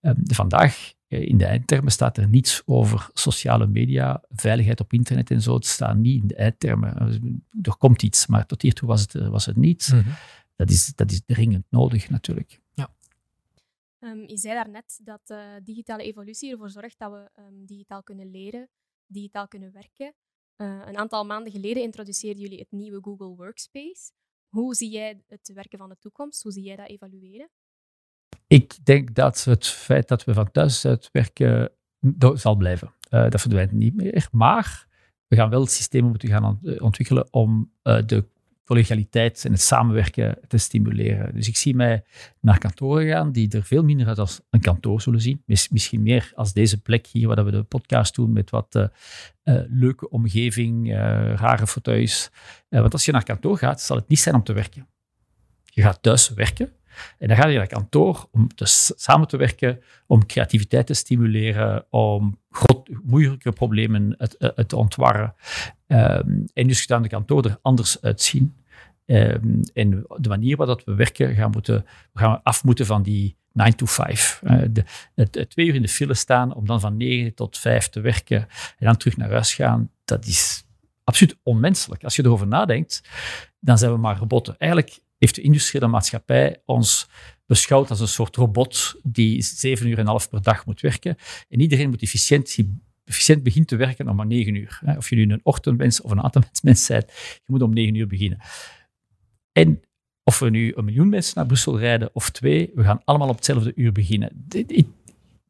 Um, vandaag, eh, in de eindtermen, staat er niets over sociale media, veiligheid op internet en zo. Het staat niet in de eindtermen. Eh, er komt iets, maar tot hiertoe was het, was het niet. Mm dat, is, dat is dringend nodig natuurlijk. Ja. Um, je zei daarnet dat uh, digitale evolutie ervoor zorgt dat we um, digitaal kunnen leren, digitaal kunnen werken. Uh, een aantal maanden geleden introduceerden jullie het nieuwe Google Workspace. Hoe zie jij het werken van de toekomst? Hoe zie jij dat evalueren? Ik denk dat het feit dat we van thuis uit werken zal blijven. Uh, dat verdwijnt niet meer. Maar we gaan wel systemen moeten gaan ontwikkelen om uh, de collegialiteit en het samenwerken te stimuleren. Dus ik zie mij naar kantoren gaan die er veel minder uit als een kantoor zullen zien. Misschien meer als deze plek hier, waar we de podcast doen met wat leuke omgeving, rare fauteuils. want als je naar kantoor gaat, zal het niet zijn om te werken. Je gaat thuis werken. En dan ga je naar kantoor om te, samen te werken, om creativiteit te stimuleren, om groot, moeilijke problemen te, te ontwarren. Um, en dus gaan de kantoor er anders uitzien. Um, en de manier waarop we werken, gaan, moeten, gaan we af moeten van die 9 to 5. Uh, de, het, twee uur in de file staan om dan van 9 tot 5 te werken en dan terug naar huis gaan, dat is absoluut onmenselijk. Als je erover nadenkt, dan zijn we maar robotten. Eigenlijk heeft de industriële maatschappij ons beschouwd als een soort robot die zeven uur en een half per dag moet werken. En iedereen moet efficiënt, efficiënt te werken om maar negen uur. Of je nu een ochtendmens of een avondmens bent, je moet om negen uur beginnen. En of we nu een miljoen mensen naar Brussel rijden of twee, we gaan allemaal op hetzelfde uur beginnen. It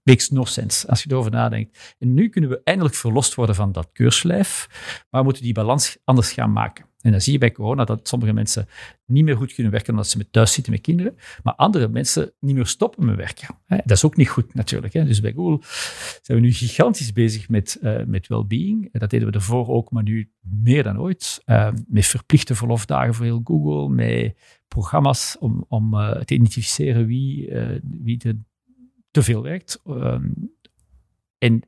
makes no sense als je erover nadenkt. En nu kunnen we eindelijk verlost worden van dat keurslijf, maar we moeten die balans anders gaan maken. En dan zie je bij corona dat sommige mensen niet meer goed kunnen werken omdat ze thuis zitten met kinderen, maar andere mensen niet meer stoppen met werken. Dat is ook niet goed natuurlijk. Dus bij Google zijn we nu gigantisch bezig met, uh, met well-being. Dat deden we ervoor ook, maar nu meer dan ooit. Uh, met verplichte verlofdagen voor heel Google, met programma's om, om uh, te identificeren wie, wie te veel werkt. Ehm, en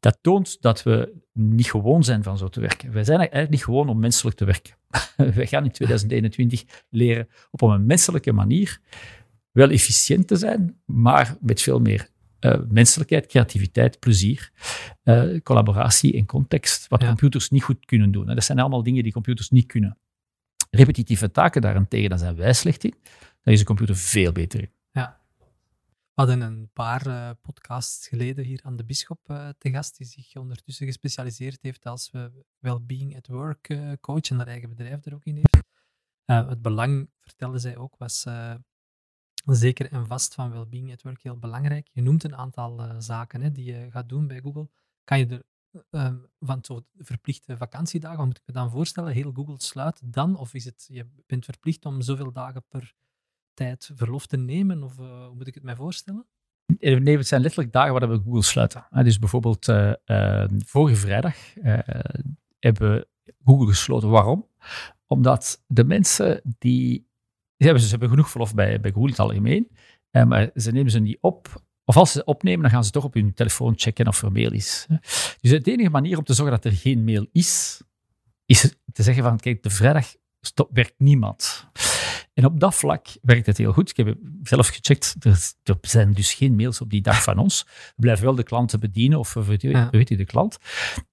dat toont dat we niet gewoon zijn van zo te werken. Wij zijn eigenlijk niet gewoon om menselijk te werken. Wij gaan in 2021 leren op een menselijke manier wel efficiënt te zijn, maar met veel meer uh, menselijkheid, creativiteit, plezier, uh, collaboratie en context, wat computers niet goed kunnen doen. Dat zijn allemaal dingen die computers niet kunnen. Repetitieve taken daarentegen, daar zijn wij slecht in. Daar is een computer veel beter in. Ja, hadden een paar uh, podcasts geleden hier aan de Bisschop uh, te gast, die zich ondertussen gespecialiseerd heeft als uh, well-being at work coach en haar eigen bedrijf er ook in heeft. het belang, vertelde zij ook, was zeker en vast van well-being at work heel belangrijk. Je noemt een aantal zaken hè, die je gaat doen bij Google. Kan je er van zo verplichte vakantiedagen, moet ik me dan voorstellen? Heel Google sluit dan? Of is het, je bent verplicht om zoveel dagen per verlof te nemen? Of uh, hoe moet ik het mij voorstellen? Nee, het zijn letterlijk dagen waar we Google sluiten. Dus bijvoorbeeld uh, uh, vorige vrijdag hebben we Google gesloten. Waarom? Omdat de mensen die... Ze hebben, ze hebben genoeg verlof bij, bij Google in het algemeen, maar ze nemen ze niet op of als ze opnemen, dan gaan ze toch op hun telefoon checken of er mail is. Dus de enige manier om te zorgen dat er geen mail is, is te zeggen van, kijk, de vrijdag stop, werkt niemand. En op dat vlak werkt het heel goed. Ik heb zelf gecheckt, er, er zijn dus geen mails op die dag van ons. We blijven wel de klanten bedienen, of we weten de klant.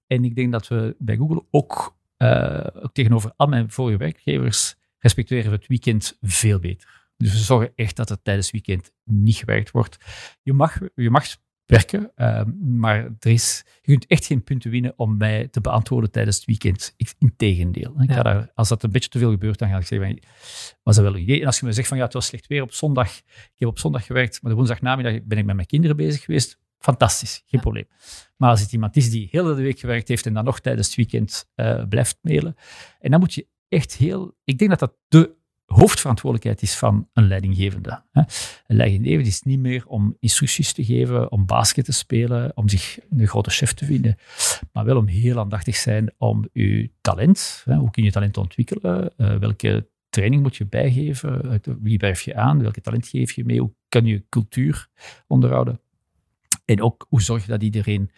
En ik denk dat we bij Google ook, uh, ook tegenover al mijn vorige werkgevers respecteren we het weekend veel beter. Dus we zorgen echt dat er tijdens het weekend niet gewerkt wordt. Je mag, je mag werken, uh, maar er is, je kunt echt geen punten winnen om mij te beantwoorden tijdens het weekend. Integendeel. Ik ga daar, als dat een beetje te veel gebeurt, dan ga ik zeggen, was dat wel een idee? En als je me zegt van ja, het was slecht weer op zondag, ik heb op zondag gewerkt, maar de woensdagnamiddag ben ik met mijn kinderen bezig geweest, fantastisch, geen probleem. Maar als het iemand is die heel de week gewerkt heeft en dan nog tijdens het weekend uh, blijft mailen, en dan moet je echt heel, ik denk dat dat de hoofdverantwoordelijkheid is van een leidinggevende. Een leidinggevende is niet meer om instructies te geven, om basket te spelen, om zich een grote chef te vinden, maar wel om heel aandachtig zijn om je talent, hoe kun je talent ontwikkelen, eh, welke training moet je bijgeven, wie blijf je aan, welke talent geef je mee, hoe kan je cultuur onderhouden. En ook hoe zorg je dat iedereen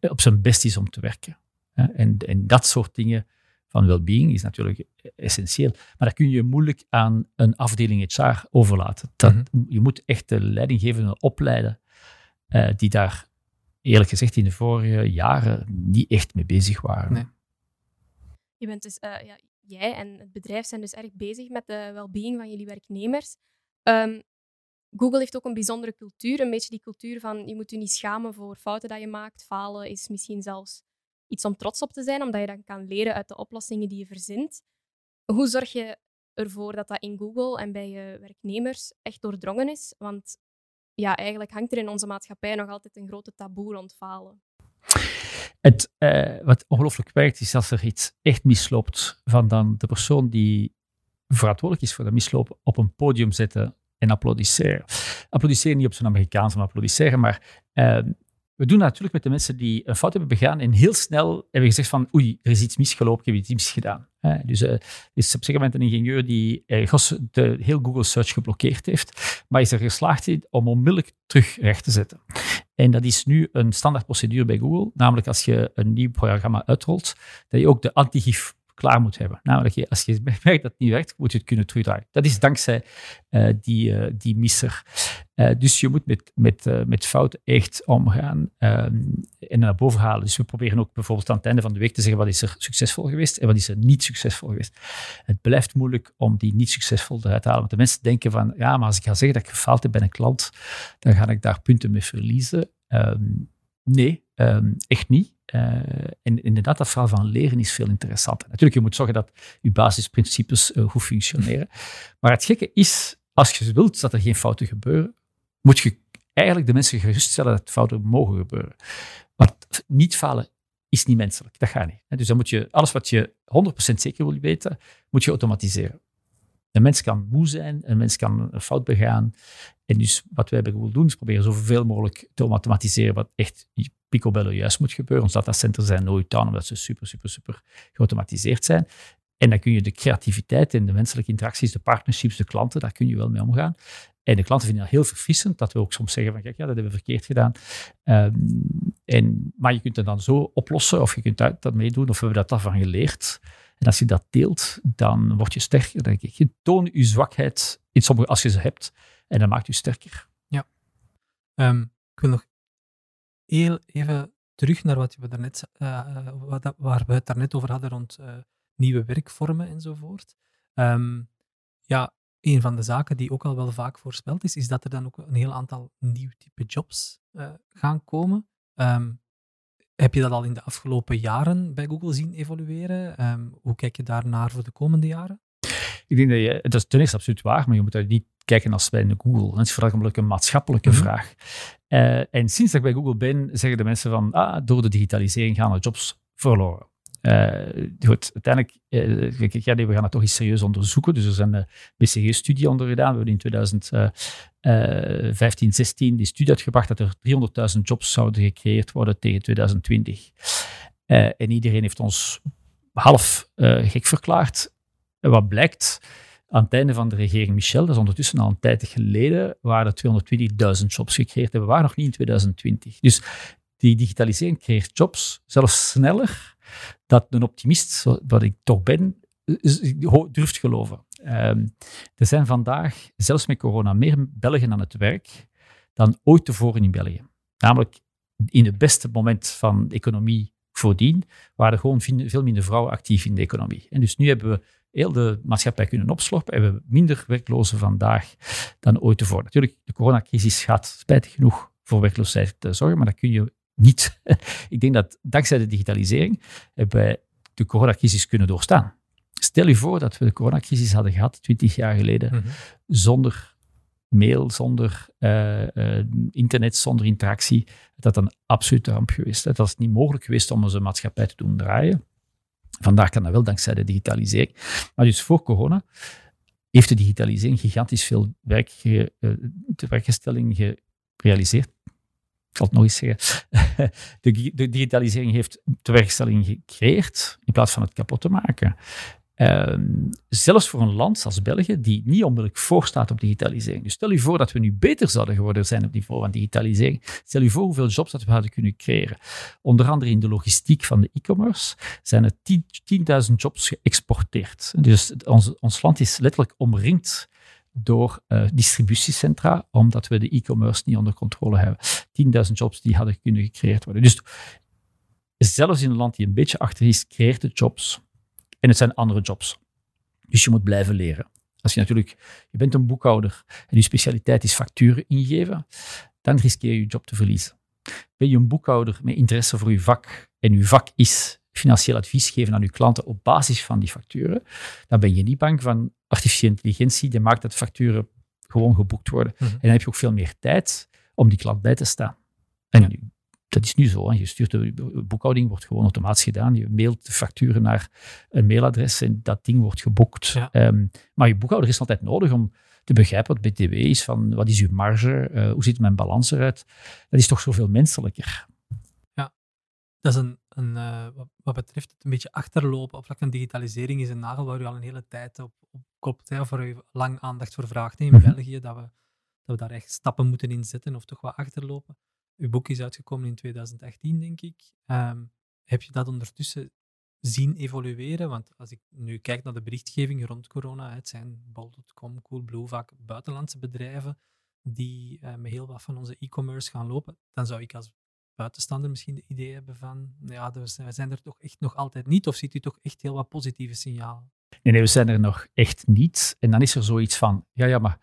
op zijn best is om te werken. En, en dat soort dingen van well-being is natuurlijk essentieel. Maar dat kun je moeilijk aan een afdeling HR overlaten. Dat, mhm. Je moet echt de leidinggevenden opleiden uh, die daar eerlijk gezegd in de vorige jaren niet echt mee bezig waren. Nee. Je bent dus, uh, ja, jij en het bedrijf zijn dus erg bezig met de well-being van jullie werknemers. Um, Google heeft ook een bijzondere cultuur, een beetje die cultuur van je moet je niet schamen voor fouten dat je maakt. Falen is misschien zelfs iets om trots op te zijn, omdat je dan kan leren uit de oplossingen die je verzint. Hoe zorg je ervoor dat dat in Google en bij je werknemers echt doordrongen is? Want ja, eigenlijk hangt er in onze maatschappij nog altijd een grote taboe rond falen. Het, uh, wat ongelooflijk werkt, is als er iets echt misloopt, van dan de persoon die verantwoordelijk is voor dat mislopen op een podium zetten en applaudisseren. Applaudisseren niet op zo'n Amerikaans, maar applaudisseren, maar uh, we doen natuurlijk met de mensen die een fout hebben begaan en heel snel hebben gezegd van oei, er is iets misgelopen, ik heb iets misgedaan. Dus uh, is op moment een ingenieur die uh, de heel Google Search geblokkeerd heeft, maar is er geslaagd om onmiddellijk terug recht te zetten. En dat is nu een standaard procedure bij Google, namelijk als je een nieuw programma uitrolt, dat je ook de antigif klaar moet hebben. Namelijk, als je merkt dat het niet werkt, moet je het kunnen terugdraaien. Dat is dankzij uh, die, uh, die misser. Uh, dus je moet met, met, met fouten echt omgaan en naar boven halen. Dus we proberen ook bijvoorbeeld aan het einde van de week te zeggen wat is er succesvol geweest en wat is er niet succesvol geweest. Het blijft moeilijk om die niet succesvol eruit te halen. Want de mensen denken van, ja, maar als ik ga zeggen dat ik gefaald heb bij een klant, dan ga ik daar punten mee verliezen. Um, nee, um, echt niet. Uh, en inderdaad, dat verhaal van leren is veel interessanter. Natuurlijk, je moet zorgen dat je basisprincipes uh, goed functioneren. Maar het gekke is, als je wilt dat er geen fouten gebeuren, moet je eigenlijk de mensen geruststellen dat fouten mogen gebeuren. Maar niet falen is niet menselijk. Dat gaat niet. Dus dan moet je alles wat je 100% zeker wil weten, moet je automatiseren. Een mens kan moe zijn, een mens kan een fout begaan. En dus wat wij willen doen, is proberen zoveel mogelijk te automatiseren wat echt picobello juist moet gebeuren. Ons datacenters zijn nooit down, omdat ze super, super, super geautomatiseerd zijn. En dan kun je de creativiteit en de menselijke interacties, de partnerships, de klanten, daar kun je wel mee omgaan. En de klanten vinden dat heel verfrissend, dat we ook soms zeggen van kijk, ja, dat hebben we verkeerd gedaan. Um, en, maar je kunt het dan zo oplossen, of je kunt dat, dat meedoen, of we hebben dat daarvan geleerd. En als je dat deelt, dan word je sterker. denk ik. Je toont je zwakheid in sommige, als je ze hebt, en dat maakt je sterker. Ja. Um, ik wil nog heel even terug naar wat we daarnet, uh, wat, waar we het daarnet over hadden rond uh, nieuwe werkvormen enzovoort. Um, ja, een van de zaken die ook al wel vaak voorspeld is, is dat er dan ook een heel aantal nieuw type jobs uh, gaan komen. Um, heb je dat al in de afgelopen jaren bij Google zien evolueren? Um, hoe kijk je daarnaar voor de komende jaren? Ik denk dat je, het is ten eerste absoluut waar, maar je moet daar niet kijken als bij Google. Het is vooral een maatschappelijke mhm. vraag. Uh, en sinds dat ik bij Google ben, zeggen de mensen van, ah, door de digitalisering gaan de jobs verloren. Uh, goed, uiteindelijk, uh, ja, we gaan het toch eens serieus onderzoeken. Dus er zijn een BCG-studie onder gedaan. We hebben in 2015, 16 die studie uitgebracht dat er 300.000 jobs zouden gecreëerd worden tegen 2020. en iedereen heeft ons half gek verklaard. En wat blijkt, aan het einde van de regering Michel, dat is ondertussen al een tijd geleden, waren er 220.000 jobs gecreëerd en we waren nog niet in 2020. Dus die digitalisering creëert jobs zelfs sneller dat een optimist, wat ik toch ben, durft geloven. Ehm, er zijn vandaag, zelfs met corona, meer Belgen aan het werk dan ooit tevoren in België. Namelijk in het beste moment van de economie voordien, waren er gewoon veel minder vrouwen actief in de economie. En dus nu hebben we heel de maatschappij kunnen opsloppen en we hebben minder werklozen vandaag dan ooit tevoren. Natuurlijk, de coronacrisis gaat spijtig genoeg voor werkloosheid zorgen, maar dat kun je niet. Ik denk dat dankzij de digitalisering hebben wij de coronacrisis kunnen doorstaan. Stel je voor dat we de coronacrisis hadden gehad, twintig jaar geleden, mhm. zonder mail, zonder uh, internet, zonder interactie. Dat een absolute ramp geweest. Het was niet mogelijk geweest om onze maatschappij te doen draaien. Vandaag kan dat wel dankzij de digitalisering. Maar dus voor corona heeft de digitalisering gigantisch veel werk, ge, werkgestelling gerealiseerd. Ik zal het nog eens zeggen. De, digitalisering heeft tewerkstelling gecreëerd in plaats van het kapot te maken. Ehm, zelfs voor een land als België, die niet onmiddellijk voorstaat op digitalisering. Dus stel je voor dat we nu beter zouden geworden zijn op niveau van digitalisering. Stel je voor hoeveel jobs dat we hadden kunnen creëren. Onder andere in de logistiek van de e-commerce zijn er 10.000 jobs geëxporteerd. Dus ons, ons land is letterlijk omringd door uh, distributiecentra, omdat we de e-commerce niet onder controle hebben. 10.000 jobs die hadden kunnen gecreëerd worden. Dus zelfs in een land die een beetje achter is, creëert het jobs. En het zijn andere jobs. Dus je moet blijven leren. Als je natuurlijk, je bent een boekhouder en je specialiteit is facturen ingeven, dan riskeer je je job te verliezen. Ben je een boekhouder met interesse voor je vak en je vak is financieel advies geven aan je klanten op basis van die facturen, dan ben je niet bang van artificiële intelligentie die maakt dat facturen gewoon geboekt worden. Mhm. En dan heb je ook veel meer tijd om die klant bij te staan. En dat is nu zo. Je stuurt de boekhouding, wordt gewoon automatisch gedaan. Je mailt de facturen naar een mailadres en dat ding wordt geboekt. Ehm, maar je boekhouder is altijd nodig om te begrijpen wat BTW is, van wat is uw marge, uh, hoe ziet mijn balans eruit. Dat is toch zoveel menselijker. Dat is een, een uh, wat betreft het een beetje achterlopen op vlak van digitalisering is een nagel waar u al een hele tijd op, op klopt, of waar u lang aandacht voor vraagt in mhm. België, dat we, dat we daar echt stappen moeten in zetten of toch wat achterlopen. Uw boek is uitgekomen in 2018, denk ik. Ehm, heb je dat ondertussen zien evolueren? Want als ik nu kijk naar de berichtgeving rond corona, het zijn bol.com, Coolblue, vaak buitenlandse bedrijven die uh, met heel wat van onze e-commerce gaan lopen. Dan zou ik als buitenstander misschien het idee hebben van, ja, we zijn er toch echt nog altijd niet, of ziet u toch echt heel wat positieve signalen? Nee, nee, we zijn er nog echt niet. En dan is er zoiets van, ja, ja, maar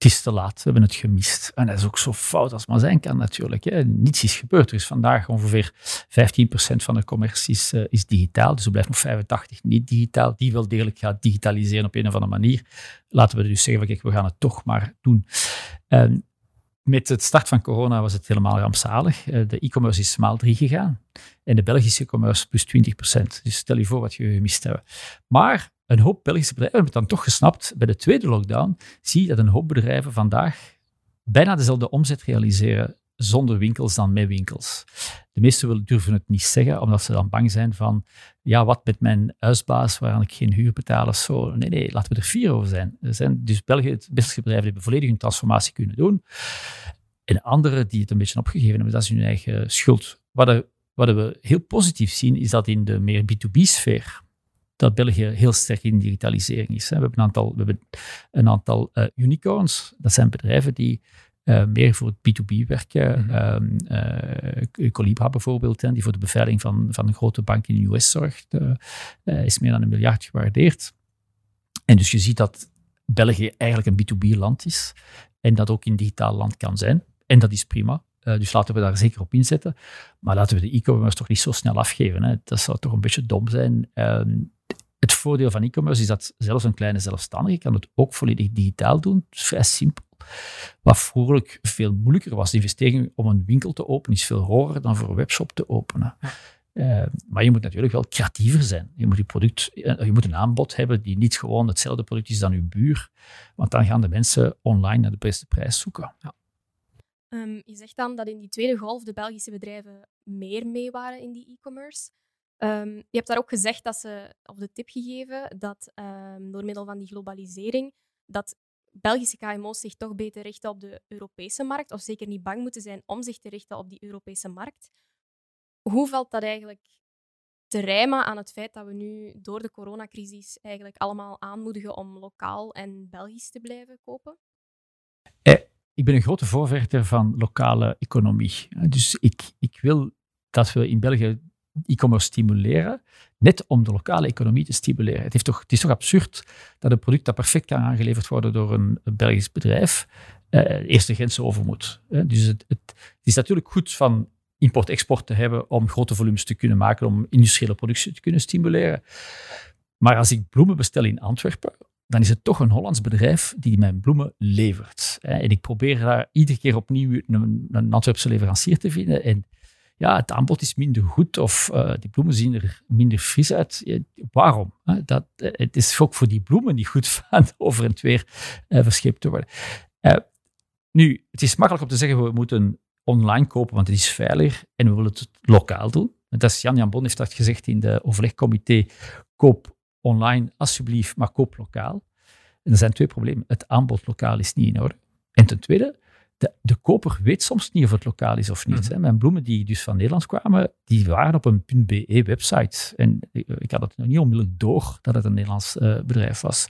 het is te laat, we hebben het gemist. En dat is ook zo fout als maar zijn kan natuurlijk. Hè. Niets is gebeurd. Er is vandaag ongeveer 15% van de commercie is, uh, is, digitaal, dus er blijft nog 85% niet digitaal. Die wel degelijk gaat digitaliseren op een of andere manier. Laten we dus zeggen, kijk, we gaan het toch maar doen. En met het start van corona was het helemaal rampzalig. Eh, de e-commerce is maal 3 gegaan. En de Belgische e-commerce plus 20%. Dus stel je voor wat je gemist hebt. Maar een hoop Belgische bedrijven hebben het dan toch gesnapt. Bij de tweede lockdown zie je dat een hoop bedrijven vandaag bijna dezelfde omzet realiseren zonder winkels dan met winkels. De meesten durven het niet zeggen, omdat ze dan bang zijn van, ja, wat met mijn huisbaas, waaraan ik geen huur betaal of zo. Nee, nee, laten we er vier over zijn. Er zijn dus België, het Belgische bedrijven hebben volledig hun transformatie kunnen doen. En anderen die het een beetje opgegeven hebben, dat is hun eigen schuld. Wat, we, wat we heel positief zien, is dat in de meer B2B-sfeer, dat België heel sterk in digitalisering is. We hebben een aantal, we hebben een aantal uh, unicorns. Dat zijn bedrijven die uh, meer voor het B2B werken. Mm -hmm. uh, Colibra bijvoorbeeld, die voor de beveiliging van, van een grote bank in de US zorgt, is meer dan een miljard gewaardeerd. En dus je ziet dat België eigenlijk een B2B-land is en dat ook een digitaal land kan zijn. En dat is prima. dus laten we daar zeker op inzetten. Maar laten we de e-commerce toch niet zo snel afgeven. Hè. Dat zou toch een beetje dom zijn. Ehm, het voordeel van e-commerce is dat zelfs een kleine zelfstandige kan het ook volledig digitaal doen. Het is vrij simpel. Wat vroeger veel moeilijker was. De investering om een winkel te openen is veel hoger dan voor een webshop te openen. Uh, maar je moet natuurlijk wel creatiever zijn. Je moet, je, product, eh, je moet een aanbod hebben die niet gewoon hetzelfde product is dan je buur. Want dan gaan de mensen online naar de beste prijs zoeken. Ja. Um, je zegt dan dat in die tweede golf de Belgische bedrijven meer mee waren in die e-commerce. Um, je hebt daar ook gezegd dat ze, of de tip gegeven, dat um, door middel van die globalisering, dat Belgische KMO's zich toch beter richten op de Europese markt, of zeker niet bang moeten zijn om zich te richten op die Europese markt. Hoe valt dat eigenlijk te rijmen aan het feit dat we nu door de coronacrisis eigenlijk allemaal aanmoedigen om lokaal en Belgisch te blijven kopen? Eh, ik ben een grote voorvechter van lokale economie. Dus ik, ik wil dat we in België e-commerce stimuleren, net om de lokale economie te stimuleren. Het, toch, het is toch absurd dat een product dat perfect kan aangeleverd worden door een, Belgisch bedrijf, eh, eerst de grens over moet. Dus het, het, is natuurlijk goed van import-export te hebben om grote volumes te kunnen maken, om industriële productie te kunnen stimuleren. Maar als ik bloemen bestel in Antwerpen, dan is het toch een Hollands bedrijf die mijn bloemen levert. En ik probeer daar iedere keer opnieuw een, een Antwerpse leverancier te vinden. En ja, het aanbod is minder goed of uh, die bloemen zien er minder fris uit. waarom? Dat, eh, het is ook voor die bloemen niet goed van over en weer uh, verscheept te worden. nu, het is makkelijk om te zeggen, we moeten online kopen, want het is veiliger en we willen het lokaal doen. Dat is Jan Jan Bon heeft dat gezegd in de overlegcomité, koop online alsjeblieft, maar koop lokaal. En er zijn twee problemen. Het aanbod lokaal is niet in orde. En ten tweede, de, de koper weet soms niet of het lokaal is of niet. Mm. Mijn bloemen die dus van Nederland kwamen, die waren op een .be website. En ik had het nog niet onmiddellijk door dat het een Nederlands uh, bedrijf was.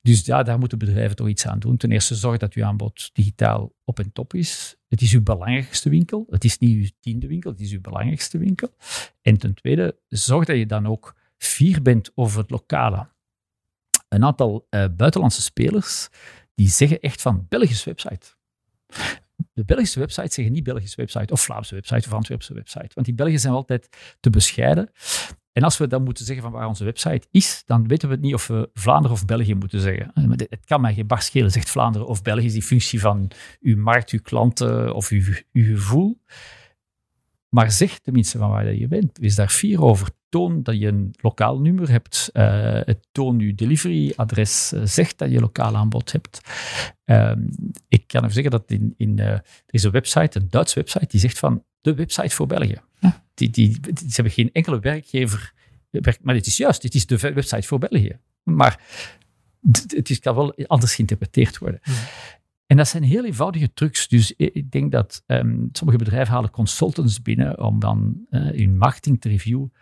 Dus ja, daar moeten bedrijven toch iets aan doen. Ten eerste, zorg dat uw aanbod digitaal op en top is. Het is uw belangrijkste winkel. Het is niet uw tiende winkel, het is uw belangrijkste winkel. En ten tweede, zorg dat je dan ook fier bent over het lokale. Een aantal uh, buitenlandse spelers die zeggen echt van Belgische website. De Belgische websites zeggen niet Belgische website of Vlaamse website of Antwerpse website. Want die Belgen zijn altijd te bescheiden. En als we dan moeten zeggen van waar onze website is, dan weten we het niet of we Vlaanderen of België moeten zeggen. Het kan mij geen bar schelen, zegt Vlaanderen of België, is die functie van uw markt, uw klanten of uw, uw gevoel. Maar zeg tenminste van waar je bent. Wees daar fier over. Toon dat je een lokaal nummer hebt. Uh, toon je deliveryadres. Uh, zeg dat je lokaal aanbod hebt. Ehm, ik kan even zeggen dat in, in, uh, er is een website, een Duitse website, die zegt van de website voor België. Die, die, die, ze hebben geen enkele werkgever. Maar het is juist, het is de website voor België. Maar het is, kan wel anders geïnterpreteerd worden. En dat zijn heel eenvoudige trucs. Dus ik denk dat ehm, sommige bedrijven halen consultants binnen om dan uh, hun marketing te reviewen.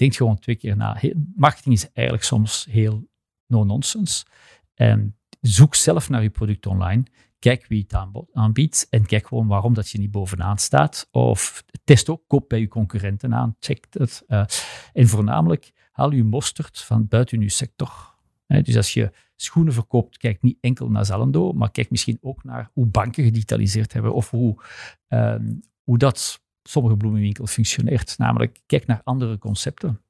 Denk gewoon twee keer na. marketing is eigenlijk soms heel no-nonsense. Um, zoek zelf naar je product online. Kijk wie het aanbiedt en kijk gewoon waarom dat je niet bovenaan staat. Of test ook, koop bij je concurrenten aan, check het. Uh, en voornamelijk, haal je mosterd van buiten je sector. dus als je schoenen verkoopt, kijk niet enkel naar Zalando, maar kijk misschien ook naar hoe banken gedigitaliseerd hebben of hoe, ehm, hoe dat sommige bloemenwinkels functioneert. Namelijk, kijk naar andere concepten.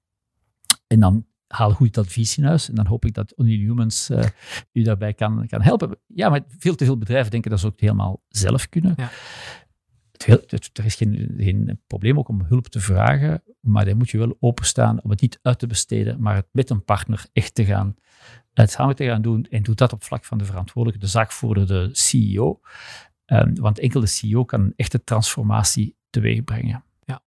En dan haal goed advies in huis. En dan hoop ik dat Unihumans uh, u daarbij kan, kan helpen. Ja, maar veel te veel bedrijven denken dat ze ook helemaal zelf kunnen. Ja. Het, er is geen, geen, probleem ook om hulp te vragen, maar dan moet je wel openstaan om het niet uit te besteden, maar het met een partner echt te gaan het samen te gaan doen en doe dat op vlak van de verantwoordelijke, de zaakvoerder, de CEO. Um, want enkel de CEO kan een echte transformatie teweeg brengen. Ja,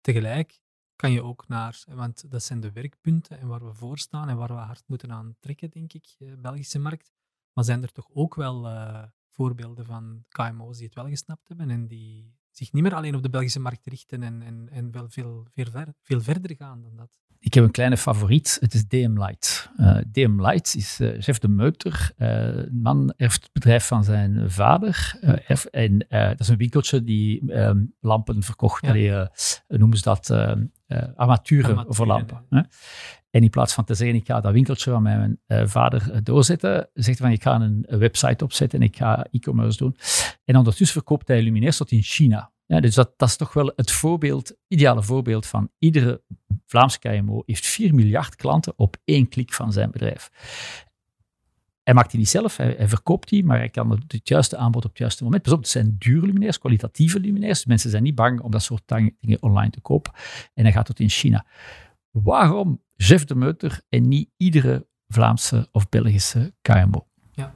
tegelijk kan je ook naar, want dat zijn de werkpunten en waar we voor staan en waar we hard moeten aan trekken, denk ik, de eh, Belgische markt. Maar zijn er toch ook wel uh, voorbeelden van KMO's die het wel gesnapt hebben en die zich niet meer alleen op de Belgische markt richten en, en, en wel veel, veel, ver, veel verder gaan dan dat? Ik heb een kleine favoriet, het is DM Light. Uh, eh, DM Light is uh, chef de Meuter. Uh, een man erft het bedrijf van zijn vader. Erf, en dat is een winkeltje die um, lampen verkocht. Ja. Allee, noemen ze dat? armaturen, armaturen voor lampen. En in plaats van te zeggen, ik ga dat winkeltje van mijn vader doorzetten, zegt hij van, ik ga een, website opzetten en ik ga e-commerce doen. En ondertussen verkoopt hij luminaires tot in China. Ja, dus dat, dat is toch wel het voorbeeld, ideale voorbeeld van iedere Vlaamse KMO heeft 4 miljard klanten op één klik van zijn bedrijf. Hij maakt die niet zelf, hij, verkoopt die, maar hij kan het, juiste aanbod op het juiste moment. Pas op, het zijn dure luminairs, kwalitatieve luminairs. Mensen zijn niet bang om dat soort dingen online te kopen. En hij gaat tot in China. Waarom Jeff de Meuter en niet iedere Vlaamse of Belgische KMO? Ja.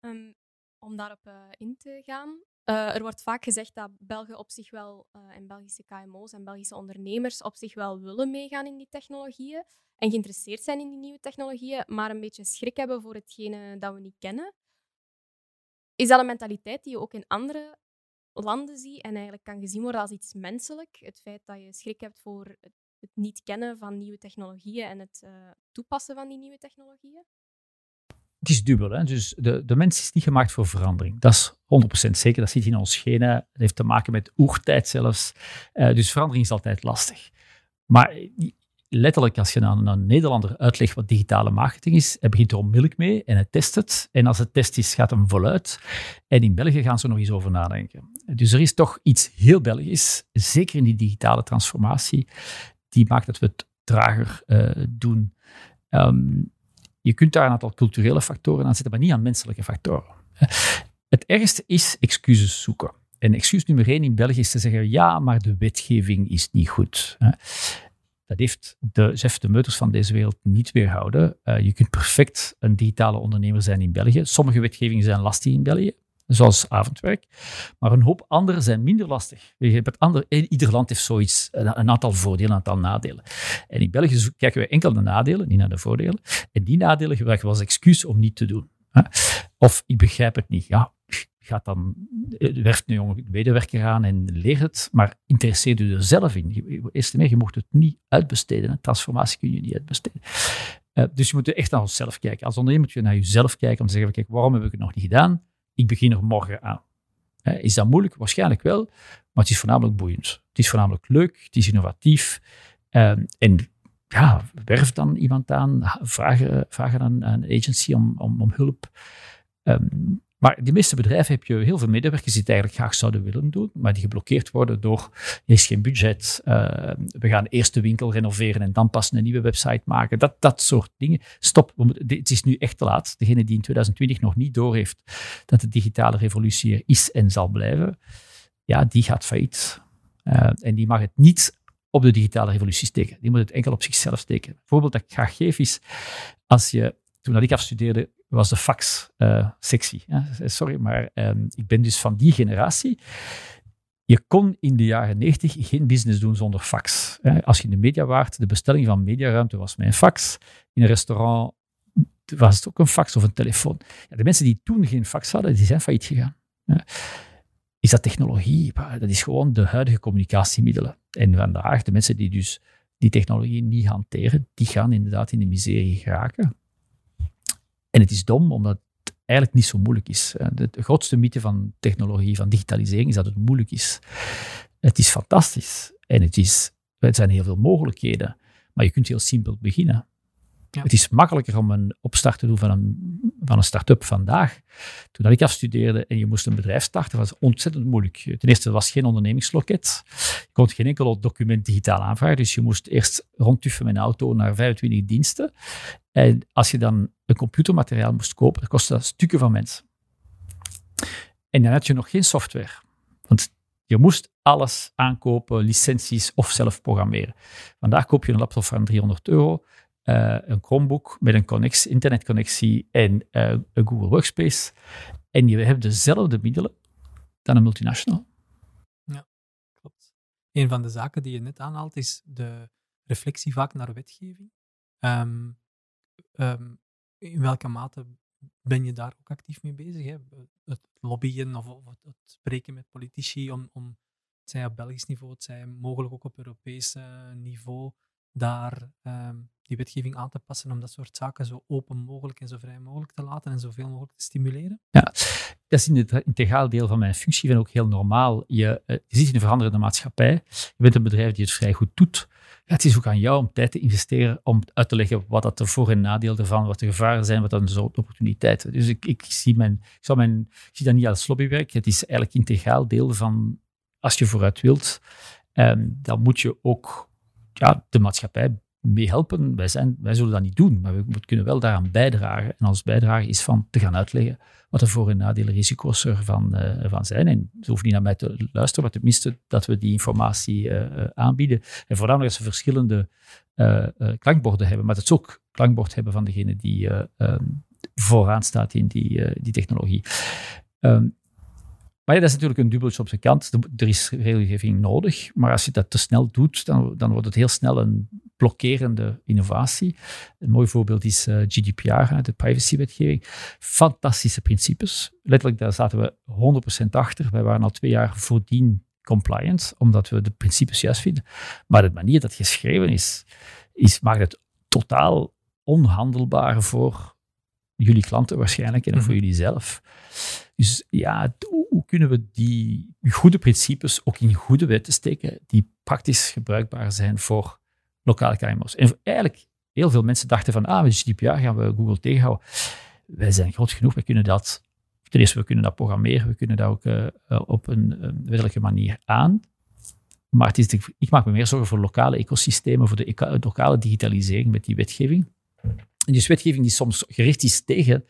Um, om daarop uh, in te gaan, uh, er wordt vaak gezegd dat Belgen op zich wel, uh, en Belgische KMO's en Belgische ondernemers op zich wel willen meegaan in die technologieën en geïnteresseerd zijn in die nieuwe technologieën, maar een beetje schrik hebben voor hetgene dat we niet kennen. Is dat een mentaliteit die je ook in andere landen ziet en eigenlijk kan gezien worden als iets menselijk? Het feit dat je schrik hebt voor het niet kennen van nieuwe technologieën en het uh, toepassen van die nieuwe technologieën? Het is dubbel. Hè? Dus de, de mens is niet gemaakt voor verandering. Dat is 100% zeker. Dat zit in ons genen. Het heeft te maken met oertijd zelfs. Uh, dus verandering is altijd lastig. Maar letterlijk, als je aan een Nederlander uitlegt wat digitale marketing is, hij begint er onmiddellijk mee en hij test het. En als het test is, gaat hem voluit. En in België gaan ze nog eens over nadenken. Dus er is toch iets heel Belgisch, zeker in die digitale transformatie, die maakt dat we het trager uh, doen. Um, je kunt daar een aantal culturele factoren aan zetten, maar niet aan menselijke factoren. Het ergste is excuses zoeken. En excuus nummer één in België is te zeggen, ja, maar de wetgeving is niet goed. Dat heeft de Jeff de Meuters van deze wereld niet weerhouden. Uh, je kunt perfect een digitale ondernemer zijn in België. Sommige wetgevingen zijn lastig in België, zoals avondwerk. Maar een hoop andere zijn minder lastig. Ieder land heeft zoiets, een aantal voordelen, een aantal nadelen. En in België kijken we enkel naar de nadelen, niet naar de voordelen. En die nadelen gebruiken we als excuus om niet te doen. Of ik begrijp het niet. Ja, gaat dan, eh, werft een jonge medewerker aan en leert het, maar interesseert u er zelf in. Eerst en je mocht het niet uitbesteden. Een transformatie kun je niet uitbesteden. Uh, dus je moet echt naar onszelf kijken. Als ondernemer moet je naar jezelf kijken om te zeggen, kijk, waarom heb ik het nog niet gedaan? Ik begin er morgen aan. Is dat moeilijk? Waarschijnlijk wel, maar het is voornamelijk boeiend. Het is voornamelijk leuk, het is innovatief. Uh, en ja, werf dan iemand aan, vraag, vraag aan een agency om, om, om hulp. Um, maar die meeste bedrijven heb je heel veel medewerkers die het eigenlijk graag zouden willen doen, maar die geblokkeerd worden door er is geen budget, uh, we gaan eerst de winkel renoveren en dan pas een nieuwe website maken. Dat, dat soort dingen. Stop, het is nu echt te laat. Degene die in 2020 nog niet doorheeft dat de digitale revolutie er is en zal blijven, ja, die gaat failliet. Uh, en die mag het niet op de digitale revolutie steken. Die moet het enkel op zichzelf steken. Een voorbeeld dat ik graag geef is, als je, toen ik afstudeerde, was de fax uh, sexy. Sorry, maar um, ik ben dus van die generatie. Je kon in de jaren 90 geen business doen zonder fax. Als je in de media waart, de bestelling van mediaruimte was mijn fax. In een restaurant was het ook een fax of een telefoon. Ja, de mensen die toen geen fax hadden, die zijn failliet gegaan. Is dat technologie? Dat is gewoon de huidige communicatiemiddelen. En vandaag, de mensen die dus die technologie niet hanteren, die gaan inderdaad in de miserie geraken. En het is dom, omdat het eigenlijk niet zo moeilijk is. De, grootste mythe van technologie, van digitalisering, is dat het moeilijk is. Het is fantastisch. En het, is, er zijn heel veel mogelijkheden. Maar je kunt heel simpel beginnen. Het is makkelijker om een opstart te doen van een, van een start-up vandaag. Toen ik afstudeerde en je moest een bedrijf starten, was het ontzettend moeilijk. Ten eerste, er was geen ondernemingsloket. Je kon geen enkel document digitaal aanvragen, dus je moest eerst rondtuffen met een auto naar 25 diensten. En als je dan een computermateriaal moest kopen, dat kostte dat stukken van mensen. En dan had je nog geen software. Want je moest alles aankopen, licenties of zelf programmeren. Vandaag koop je een laptop van 300 euro, uh, een Chromebook met een connectie, internetconnectie en uh, een Google Workspace. En je hebt dezelfde middelen dan een multinational. Ja, klopt. Een van de zaken die je net aanhaalt is de reflectie vaak naar wetgeving. Um, um, in welke mate ben je daar ook actief mee bezig? Hè? Het lobbyen of, of, het spreken met politici om, om het zij op Belgisch niveau, het zij mogelijk ook op Europees niveau, daar um, die wetgeving aan te passen om dat soort zaken zo open mogelijk en zo vrij mogelijk te laten en zoveel mogelijk te stimuleren? Ja, dat is in integraal deel van mijn functie en ook heel normaal. Je, uh, je zit in een veranderende maatschappij. Je bent een bedrijf die het vrij goed doet het is ook aan jou om tijd te investeren om uit te leggen wat dat de voor- en nadeel ervan, wat de gevaren zijn, wat dan de opportuniteiten. Dus ik, ik, zie mijn, ik, zal mijn, ik zie dat niet als lobbywerk. Het is eigenlijk integraal deel van, als je vooruit wilt, um, dan moet je ook ja, de maatschappij meehelpen. Wij, zijn, wij zullen dat niet doen, maar we kunnen wel daaraan bijdragen. En als bijdrage is van te gaan uitleggen wat de voor- en nadelen, risico's ervan, uh, ervan zijn. En ze hoeven niet naar mij te luisteren, maar tenminste dat we die informatie uh, aanbieden. En voornamelijk als ze verschillende klankborden hebben, maar dat ze ook klankbord hebben van degene die um, vooraan staat in die, die technologie. Um, maar ja, dat is natuurlijk een dubbeltje op zijn kant. Er is regelgeving nodig, maar als je dat te snel doet, dan, dan wordt het heel snel een blokkerende innovatie. Een mooi voorbeeld is uh, eh, GDPR, de privacywetgeving. Fantastische principes. Letterlijk, daar zaten we 100% achter. Wij waren al twee jaar voordien compliant, omdat we de principes juist vinden. Maar de manier dat geschreven is, is maakt het totaal onhandelbaar voor jullie klanten waarschijnlijk en voor mhm. jullie zelf. Dus ja, hoe kunnen we die goede principes ook in goede wetten steken die praktisch gebruikbaar zijn voor lokale KMO's? En eigenlijk, heel veel mensen dachten van, ah, met GDPR gaan we Google tegenhouden. Wij zijn groot genoeg, we kunnen dat, ten eerste, we kunnen dat programmeren, we kunnen dat ook uh, op een, een wettelijke manier aan. Maar het is ik maak me meer zorgen voor lokale ecosystemen, voor de lokale digitalisering met die wetgeving. En dus wetgeving die soms gericht is tegen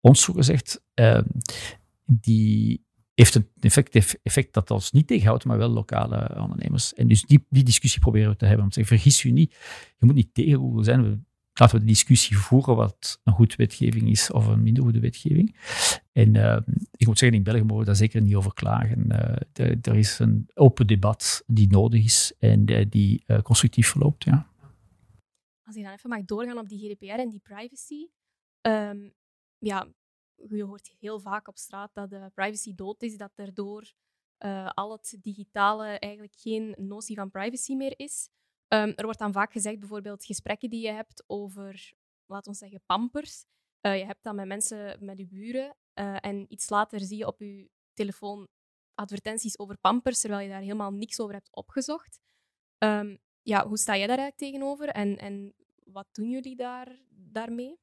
ons, zo gezegd, uh, die heeft een effect, effect dat ons niet tegenhoudt, maar wel lokale ondernemers. En dus die, die discussie proberen we te hebben. Om te zeggen, vergis u niet, je moet niet tegen Google zijn. Laten we de discussie voeren wat een goede wetgeving is of een minder goede wetgeving. En uh, ik moet zeggen, in België mogen we daar zeker niet over klagen. Uh, er is een open debat die nodig is en uh, die constructief verloopt. Ja. Als ik dan even mag doorgaan op die GDPR en die privacy. Um, ja, je hoort heel vaak op straat dat de privacy dood is, dat erdoor uh, al het digitale eigenlijk geen notie van privacy meer is. Um, er wordt dan vaak gezegd, bijvoorbeeld gesprekken die je hebt over, laten we zeggen, pampers. Uh, je hebt dat met mensen, met je buren, uh, en iets later zie je op je telefoon advertenties over pampers, terwijl je daar helemaal niks over hebt opgezocht. Um, ja, hoe sta jij daar eigenlijk tegenover en, en wat doen jullie daar, daarmee?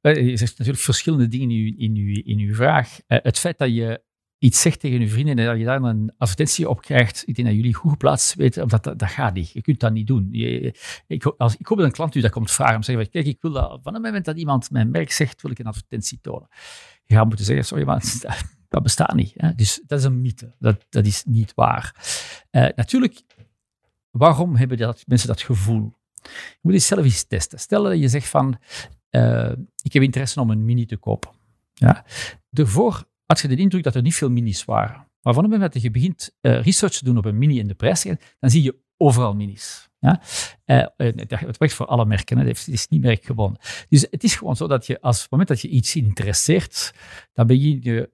Je zegt natuurlijk verschillende dingen in uw, in uw, in uw vraag. Eh, het feit dat je iets zegt tegen je vrienden en dat je daar een advertentie op krijgt, ik denk dat jullie goed geplaatst weten, omdat dat, dat gaat niet. Je kunt dat niet doen. Je, ik, als, ik hoop dat een klant u dat komt vragen, om te zeggen, kijk, ik wil dat, van het moment dat iemand mijn merk zegt, wil ik een advertentie tonen. Je gaat moeten zeggen, sorry, maar dat, bestaat niet. Dus dat is een mythe. Dat, dat is niet waar. Uh, natuurlijk, waarom hebben dat, mensen dat gevoel? Je moet het zelf eens testen. Stel dat je zegt van, uh, ik heb interesse om een mini te kopen. Ja. Daarvoor had je de indruk dat er niet veel minis waren. Maar van het moment dat je begint uh, research te doen op een mini in de prijs, dan zie je overal minis. Ja? Uh, dat werkt voor alle merken, het is niet merkgebonden. Dus het is gewoon zo dat je, als het moment dat je iets interesseert, dan begin je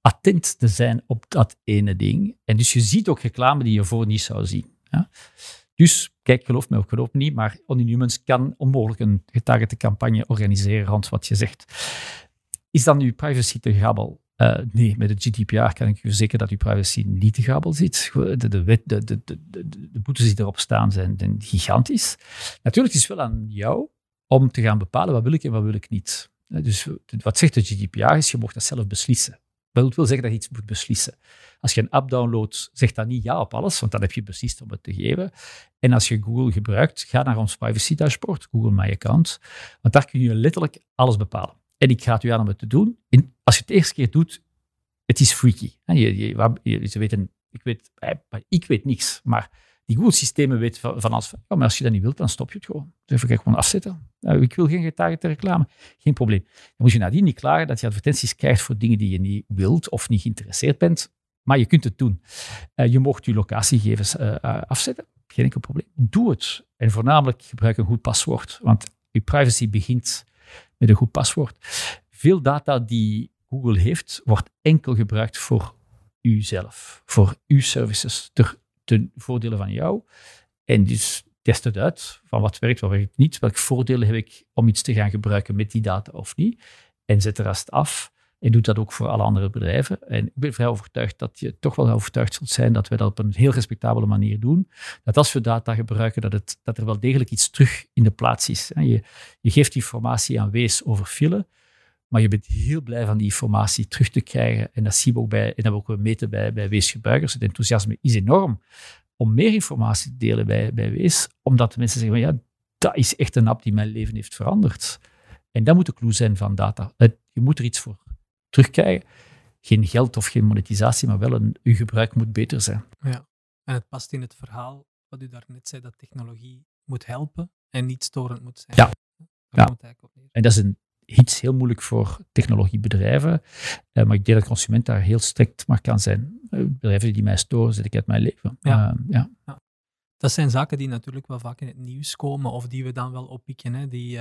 attent te zijn op dat ene ding. En dus je ziet ook reclame die je voor niet zou zien. Ja? Dus kijk, geloof me of geloof niet, maar Only kan onmogelijk een getargete campagne organiseren rond wat je zegt. Is dan uw privacy te grabbel? Uh, nee, met het GDPR kan ik u verzekeren dat uw privacy niet te grabbel zit. De, de, de, de, de, boetes die erop staan zijn, gigantisch. Natuurlijk is het wel aan jou om te gaan bepalen wat wil ik en wat wil ik niet. Dus wat zegt de GDPR is, je mocht dat zelf beslissen. Dat wil zeggen dat je iets moet beslissen. Als je een app downloadt, zeg dan niet ja op alles, want dan heb je beslist om het te geven. En als je Google gebruikt, ga naar ons privacy dashboard, Google My Account, want daar kun je letterlijk alles bepalen. En ik ga het u aan om het te doen. En als je het eerste keer doet, het is freaky. Je, je, ze weten, ik weet, eh, ik weet niks, maar die Google-systemen weten van, als, maar als je dat niet wilt, dan stop je het gewoon. Dus even gewoon afzetten. ik wil geen getargete reclame. Geen probleem. Dan moet je nadien niet klagen dat je advertenties krijgt voor dingen die je niet wilt of niet geïnteresseerd bent. Maar je kunt het doen. Uh, je mocht je locatiegegevens uh, afzetten. Geen enkel probleem. Doe het. En voornamelijk gebruik een goed paswoord. Want je privacy begint met een goed paswoord. Veel data die Google heeft, wordt enkel gebruikt voor uzelf, voor uw services, ter, ten voordele van jou. En dus test het uit van wat werkt, wat werkt niet. Welke voordelen heb ik om iets te gaan gebruiken met die data of niet. En zet de rest af. En doet dat ook voor alle andere bedrijven. En ik ben vrij overtuigd dat je toch wel overtuigd zult zijn dat we dat op een heel respectabele manier doen. Dat als we data gebruiken, dat, het, dat er wel degelijk iets terug in de plaats is. Je, je geeft informatie aan Wees over file, maar je bent heel blij van die informatie terug te krijgen. En dat zien we ook bij, en dat we ook meten bij, bij Weesgebruikers. Het enthousiasme is enorm om meer informatie te delen bij, bij Wees, omdat de mensen zeggen, van, ja, dat is echt een app die mijn leven heeft veranderd. En dat moet de clue zijn van data. Je moet er iets voor terugkrijgen. Geen geld of geen monetisatie, maar wel een, uw gebruik moet beter zijn. Ja, en het past in het verhaal wat u daarnet zei, dat technologie moet helpen en niet storend moet zijn. Ja, ja. en dat is een, iets heel moeilijk voor technologiebedrijven, uh, maar ik denk dat consument daar heel strikt maar kan zijn. Uh, bedrijven die mij storen, zet ik uit mijn leven. Ja. Uh, ja. ja. Dat zijn zaken die natuurlijk wel vaak in het nieuws komen, of die we dan wel oppikken. Hè, die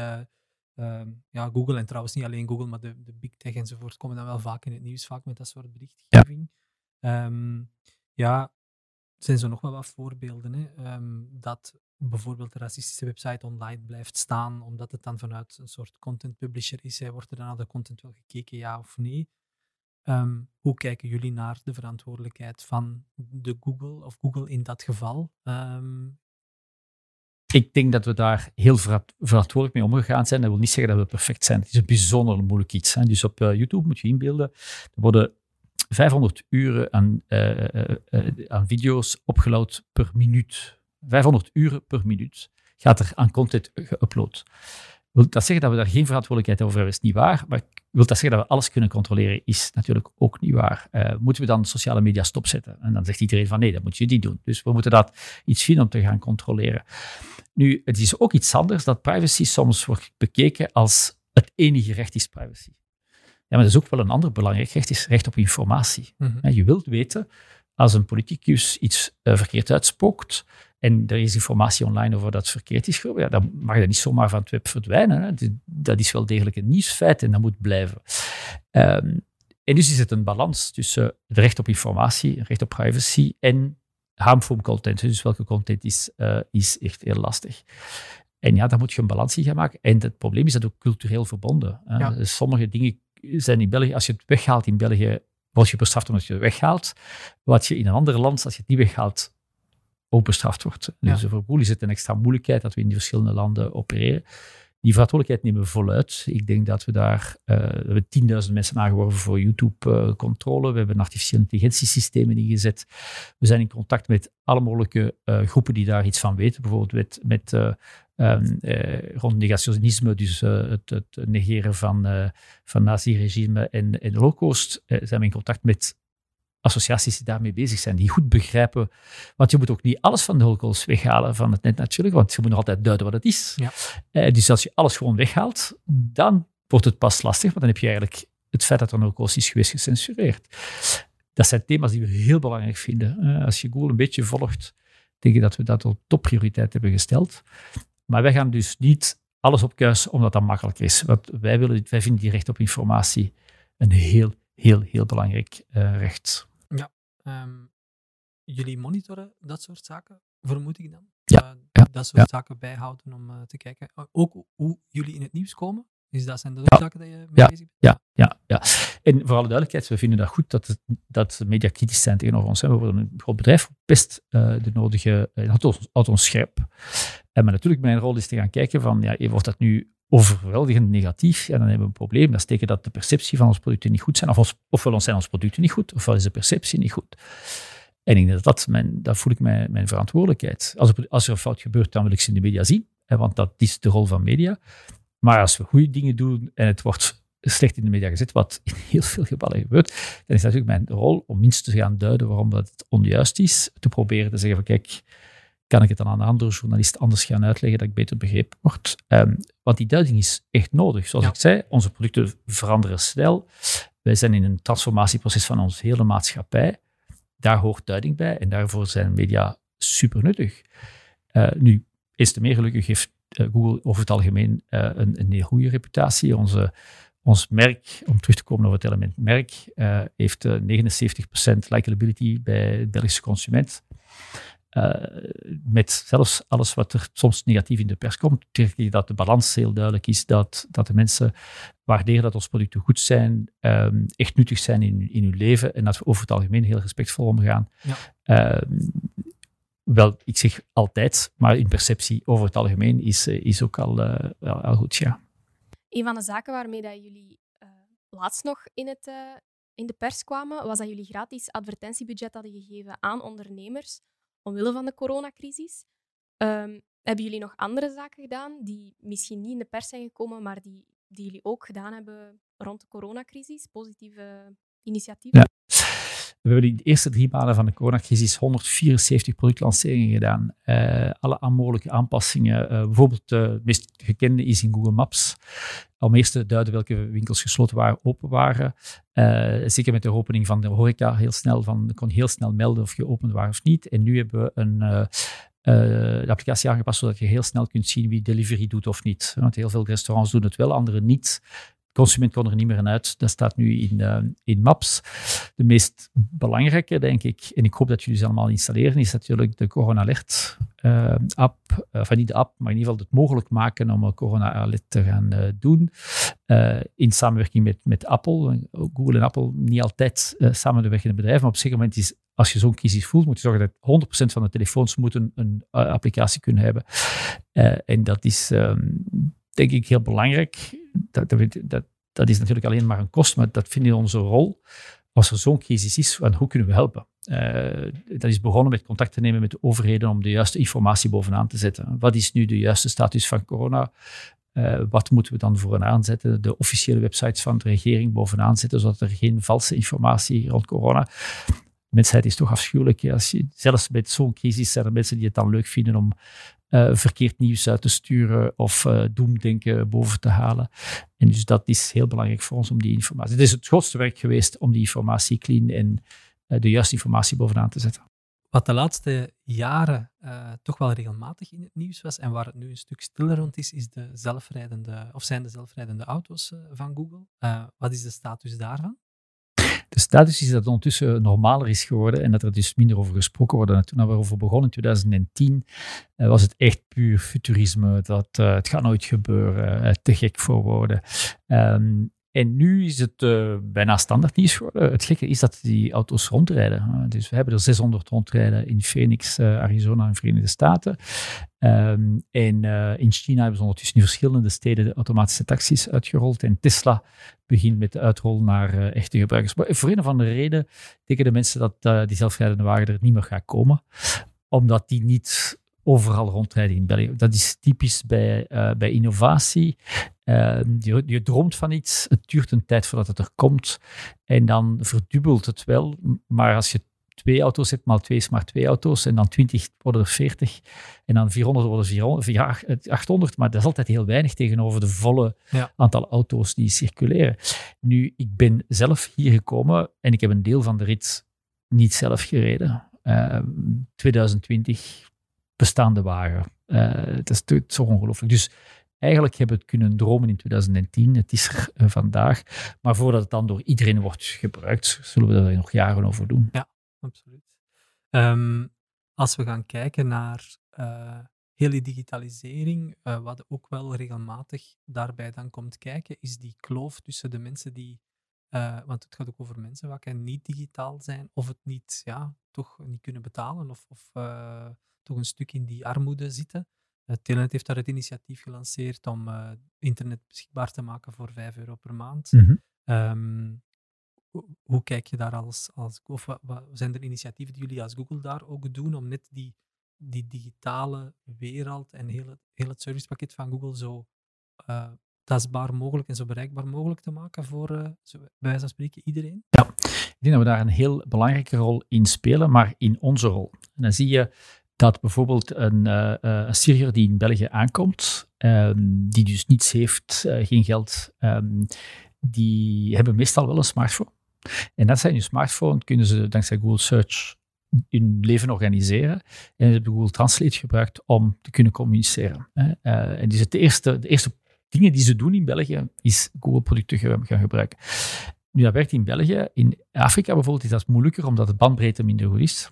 Ehm, ja, Google en trouwens niet alleen Google, maar de, de big tech enzovoort komen dan wel vaak in het nieuws, vaak met dat soort berichtgeving. Ja. Ehm, Ja, er zijn zo nog wel wat voorbeelden. Hè? Ehm, dat bijvoorbeeld een racistische website online blijft staan, omdat het dan vanuit een soort content publisher is. Hè. Wordt er dan naar de content wel gekeken, ja of nee? Hoe kijken jullie naar de verantwoordelijkheid van de Google of Google in dat geval? Ehm, ik denk dat we daar heel verantwoordelijk mee omgegaan zijn. Dat wil niet zeggen dat we perfect zijn. Het is een bijzonder moeilijk iets. Hè. Dus op uh, YouTube moet je inbeelden, er worden 500 uren aan, uh, uh, aan video's opgeload per minuut. 500 uren per minuut gaat er aan content geüpload. Wil dat zeggen dat we daar geen verantwoordelijkheid over hebben? is niet waar. Maar wil dat zeggen dat we alles kunnen controleren? Is natuurlijk ook niet waar. Moeten we dan sociale media stopzetten? En dan zegt iedereen van nee, dat moet je niet doen. Dus we moeten dat iets vinden om te gaan controleren. Nu, het is ook iets anders dat privacy soms wordt bekeken als het enige recht is privacy. Ja, maar dat is ook wel een ander belangrijk recht, is recht op informatie. Mhm. Je wilt weten, als een politicus iets uh, verkeerd uitspookt, en er is informatie online over dat het verkeerd is ja, dan mag dat niet zomaar van het web verdwijnen. Hè. Dat is wel degelijk een nieuwsfeit en dat moet blijven. Um, en dus is het een balans tussen het recht op informatie, het recht op privacy en harmful content. Dus welke content is, uh, is echt heel lastig. En ja, daar moet je een balans in gaan maken. En het probleem is dat ook cultureel verbonden. Ja. Dus sommige dingen zijn in België, als je het weghaalt in België, word je bestraft omdat je het weghaalt. Wat je in een ander land, als je het niet weghaalt, ook bestraft wordt. Dus voor Google is het een extra moeilijkheid dat we in die verschillende landen opereren. Die verantwoordelijkheid nemen we voluit. Ik denk dat we daar, uh, we hebben 10.000 mensen aangeworven voor YouTube-controle. we hebben artificiële intelligentiesystemen ingezet. We zijn in contact met alle mogelijke uh, groepen die daar iets van weten. Bijvoorbeeld met, met uh, um, rond negationisme, dus het, het, negeren van, van nazi-regime en, en holocaust. zijn we in contact met associaties die daarmee bezig zijn, die goed begrijpen. Want je moet ook niet alles van de Holocaust weghalen van het net natuurlijk, want je moet nog altijd duiden wat het is. Ja. Eh, dus als je alles gewoon weghaalt, dan wordt het pas lastig, want dan heb je eigenlijk het feit dat er een Holocaust is geweest gecensureerd. Dat zijn thema's die we heel belangrijk vinden. Eh, als je Google een beetje volgt, denk ik dat we dat op topprioriteit hebben gesteld. Maar wij gaan dus niet alles opkuisen omdat dat makkelijk is. Want wij, willen, wij vinden die recht op informatie een heel, heel, heel belangrijk uh, recht. Um, jullie monitoren dat soort zaken, vermoed ik dan? Ja. Uh, ja. Dat soort zaken bijhouden om uh, te kijken. Ook hoe jullie in het nieuws komen? Is dat, zijn dat ook zaken dat je mee ja, bezig bent? Ja, ja, ja. En voor alle duidelijkheid, we vinden dat goed dat, het, dat media kritisch zijn tegenover ons. We worden een groot bedrijf, best uh, de nodige, uh, houdt ons, scherp. En maar natuurlijk, mijn rol is te gaan kijken van, ja, wordt dat nu overweldigend negatief, ja, dan hebben we een probleem. Dat is dat de perceptie van ons producten niet goed zijn. Of ofwel zijn onze producten niet goed, ofwel is de perceptie niet goed. En ik denk dat, dat, mijn, dat voel ik mijn, mijn verantwoordelijkheid. Als er, als er een fout gebeurt, dan wil ik ze in de media zien, hè, want dat is de rol van media. Maar als we goede dingen doen en het wordt slecht in de media gezet, wat in heel veel gevallen gebeurt, dan is natuurlijk mijn rol om minstens te gaan duiden waarom dat het onjuist is, te proberen te zeggen van kijk, kan ik het dan aan een andere journalist anders gaan uitleggen dat ik beter begrepen word. Um, want die duiding is echt nodig. Zoals ik zei, onze producten veranderen snel. Wij zijn in een transformatieproces van onze hele maatschappij. Daar hoort duiding bij en daarvoor zijn media super nuttig. Uh, nu, is te meer gelukkig heeft uh, Google over het algemeen uh, een, een heel goede reputatie. Onze, ons merk, om terug te komen op het element merk, heeft 79% likability bij de Belgische consument. Uh, met zelfs alles wat er soms negatief in de pers komt, denk ik dat de balans heel duidelijk is, dat, dat de mensen waarderen dat onze producten goed zijn, um, echt nuttig zijn in, in hun leven en dat we over het algemeen heel respectvol omgaan. Ja. Uh, wel, ik zeg altijd, maar in perceptie over het algemeen is, eh, is ook al, uh, al, goed, ja. Een van de zaken waarmee dat jullie laatst nog in, het, in de pers kwamen, was dat jullie gratis advertentiebudget hadden gegeven aan ondernemers omwille van de coronacrisis. Um, hebben jullie nog andere zaken gedaan die misschien niet in de pers zijn gekomen, maar die, die jullie ook gedaan hebben rond de coronacrisis? Positieve initiatieven? We hebben in de eerste drie maanden van de coronacrisis 174 productlanceringen gedaan. Uh, alle mogelijke aanpassingen. Uh, bijvoorbeeld de uh, meest gekende is in Google Maps. Om eerst te duiden welke winkels gesloten waren, open waren. Zeker met de opening van de horeca heel snel. Van, kon heel snel melden of je geopend waren of niet. En nu hebben we een, de applicatie aangepast zodat je heel snel kunt zien wie delivery doet of niet. Want heel veel restaurants doen het wel, andere niet consument kon er niet meer aan uit. Dat staat nu in, uh, in Maps. De meest belangrijke, denk ik, en ik hoop dat jullie ze allemaal installeren, is natuurlijk de Corona Alert uh, app. Enfin, niet de app, maar in ieder geval het mogelijk maken om een Corona Alert te gaan doen. in samenwerking met, met Apple. Google en Apple niet altijd samen de weg in het bedrijf, maar op een zeker moment is als je zo'n crisis voelt, moet je zorgen dat 100% van de telefoons moeten een applicatie kunnen hebben. en dat is, um, denk ik, heel belangrijk dat, dat, dat, is natuurlijk alleen maar een kost, maar dat vinden we onze rol. Als er zo'n crisis is, hoe kunnen we helpen? Uh, dat is begonnen met contact te nemen met de overheden om de juiste informatie bovenaan te zetten. Wat is nu de juiste status van corona? Uh, wat moeten we dan vooraan zetten? De officiële websites van de regering bovenaan zetten, zodat er geen valse informatie rond corona. Mensheid is toch afschuwelijk. Als je, zelfs met zo'n crisis zijn er mensen die het dan leuk vinden om uh, verkeerd nieuws uit te sturen of uh, doemdenken boven te halen. En dus dat is heel belangrijk voor ons om die informatie. Het is het grootste werk geweest om die informatie clean en uh, de juiste informatie bovenaan te zetten. Wat de laatste jaren toch wel regelmatig in het nieuws was en waar het nu een stuk stiller rond is, is de zelfrijdende, of zijn de zelfrijdende auto's van Google. wat is de status daarvan? De status is dat het ondertussen normaler is geworden en dat er dus minder over gesproken wordt. En toen we erover begonnen in 2010, eh, was het echt puur futurisme. Dat uh, het gaat nooit gebeuren, uh, te gek voor woorden. Um, en nu is het uh, bijna standaard nieuws geworden. Het gekke is dat die auto's rondrijden. Dus we hebben er 600 rondrijden in Phoenix, uh, Arizona en Verenigde Staten. Um, en in China hebben ze ondertussen in verschillende steden de automatische taxis uitgerold. En Tesla begint met de uitrol naar echte gebruikers. Maar voor een of andere reden denken de mensen dat die zelfrijdende wagen er niet meer gaat komen. Omdat die niet overal rondrijden in België. Dat is typisch bij, uh, bij innovatie. Uh, je, je, droomt van iets, het duurt een tijd voordat het er komt en dan verdubbelt het wel. Maar als je twee auto's hebt, maar twee is maar twee auto's en dan 20 worden er 40 en dan 400 worden 400, 800, maar dat is altijd heel weinig tegenover de volle ja. aantal auto's die circuleren. Nu, ik ben zelf hier gekomen en ik heb een deel van de rit niet zelf gereden. Uh, 2020 bestaande wagen. Uh, het is zo ongelooflijk. Dus eigenlijk hebben we het kunnen dromen in 2010. Het is er uh, vandaag. Maar voordat het dan door iedereen wordt gebruikt, zullen we er nog jaren over doen. Ja, absoluut. Um, als we gaan kijken naar uh, hele digitalisering, wat ook wel regelmatig daarbij dan komt kijken, is die kloof tussen de mensen die want het gaat ook over mensen wat niet digitaal zijn of het niet, ja, toch niet kunnen betalen of, of toch een stuk in die armoede zitten. Uh, Telenet heeft daar het initiatief gelanceerd om uh, internet beschikbaar te maken voor 5 euro per maand. Mm -hmm. um, hoe, hoe, kijk je daar als, als of wat, wat, zijn er initiatieven die jullie als Google daar ook doen om net die, die digitale wereld en heel het, heel het servicepakket van Google zo uh, tastbaar mogelijk en zo bereikbaar mogelijk te maken voor, uh, zo, bij wijze van spreken, iedereen? Ja, ik denk dat we daar een heel belangrijke rol in spelen, maar in onze rol. En dan zie je dat bijvoorbeeld een, uh, Syriër die in België aankomt, um, die dus niets heeft, uh, geen geld, um, die hebben meestal wel een smartphone. En dat zijn hun smartphone, kunnen ze dankzij Google Search hun leven organiseren. En ze hebben Google Translate gebruikt om te kunnen communiceren. Uh, en dus het eerste, de eerste dingen die ze doen in België, is Google-producten gaan gebruiken. Nu, dat werkt in België. In Afrika bijvoorbeeld is dat moeilijker, omdat de bandbreedte minder goed is.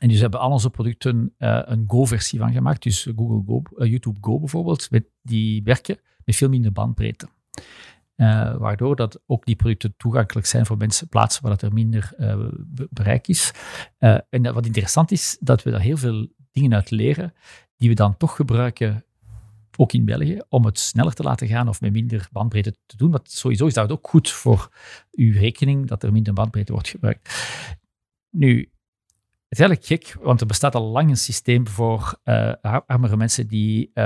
En dus hebben al onze producten uh, een Go-versie van gemaakt. Dus Google Go, uh, YouTube Go bijvoorbeeld, met, die werken met veel minder bandbreedte. Uh, waardoor dat ook die producten toegankelijk zijn voor mensen, plaatsen waar dat er minder bereik is. en wat interessant is, dat we daar heel veel dingen uit leren, die we dan toch gebruiken ook in België, om het sneller te laten gaan of met minder bandbreedte te doen. Want sowieso is dat ook goed voor uw rekening dat er minder bandbreedte wordt gebruikt. Nu, het is eigenlijk gek, want er bestaat al lang een systeem voor uh, armere mensen die uh,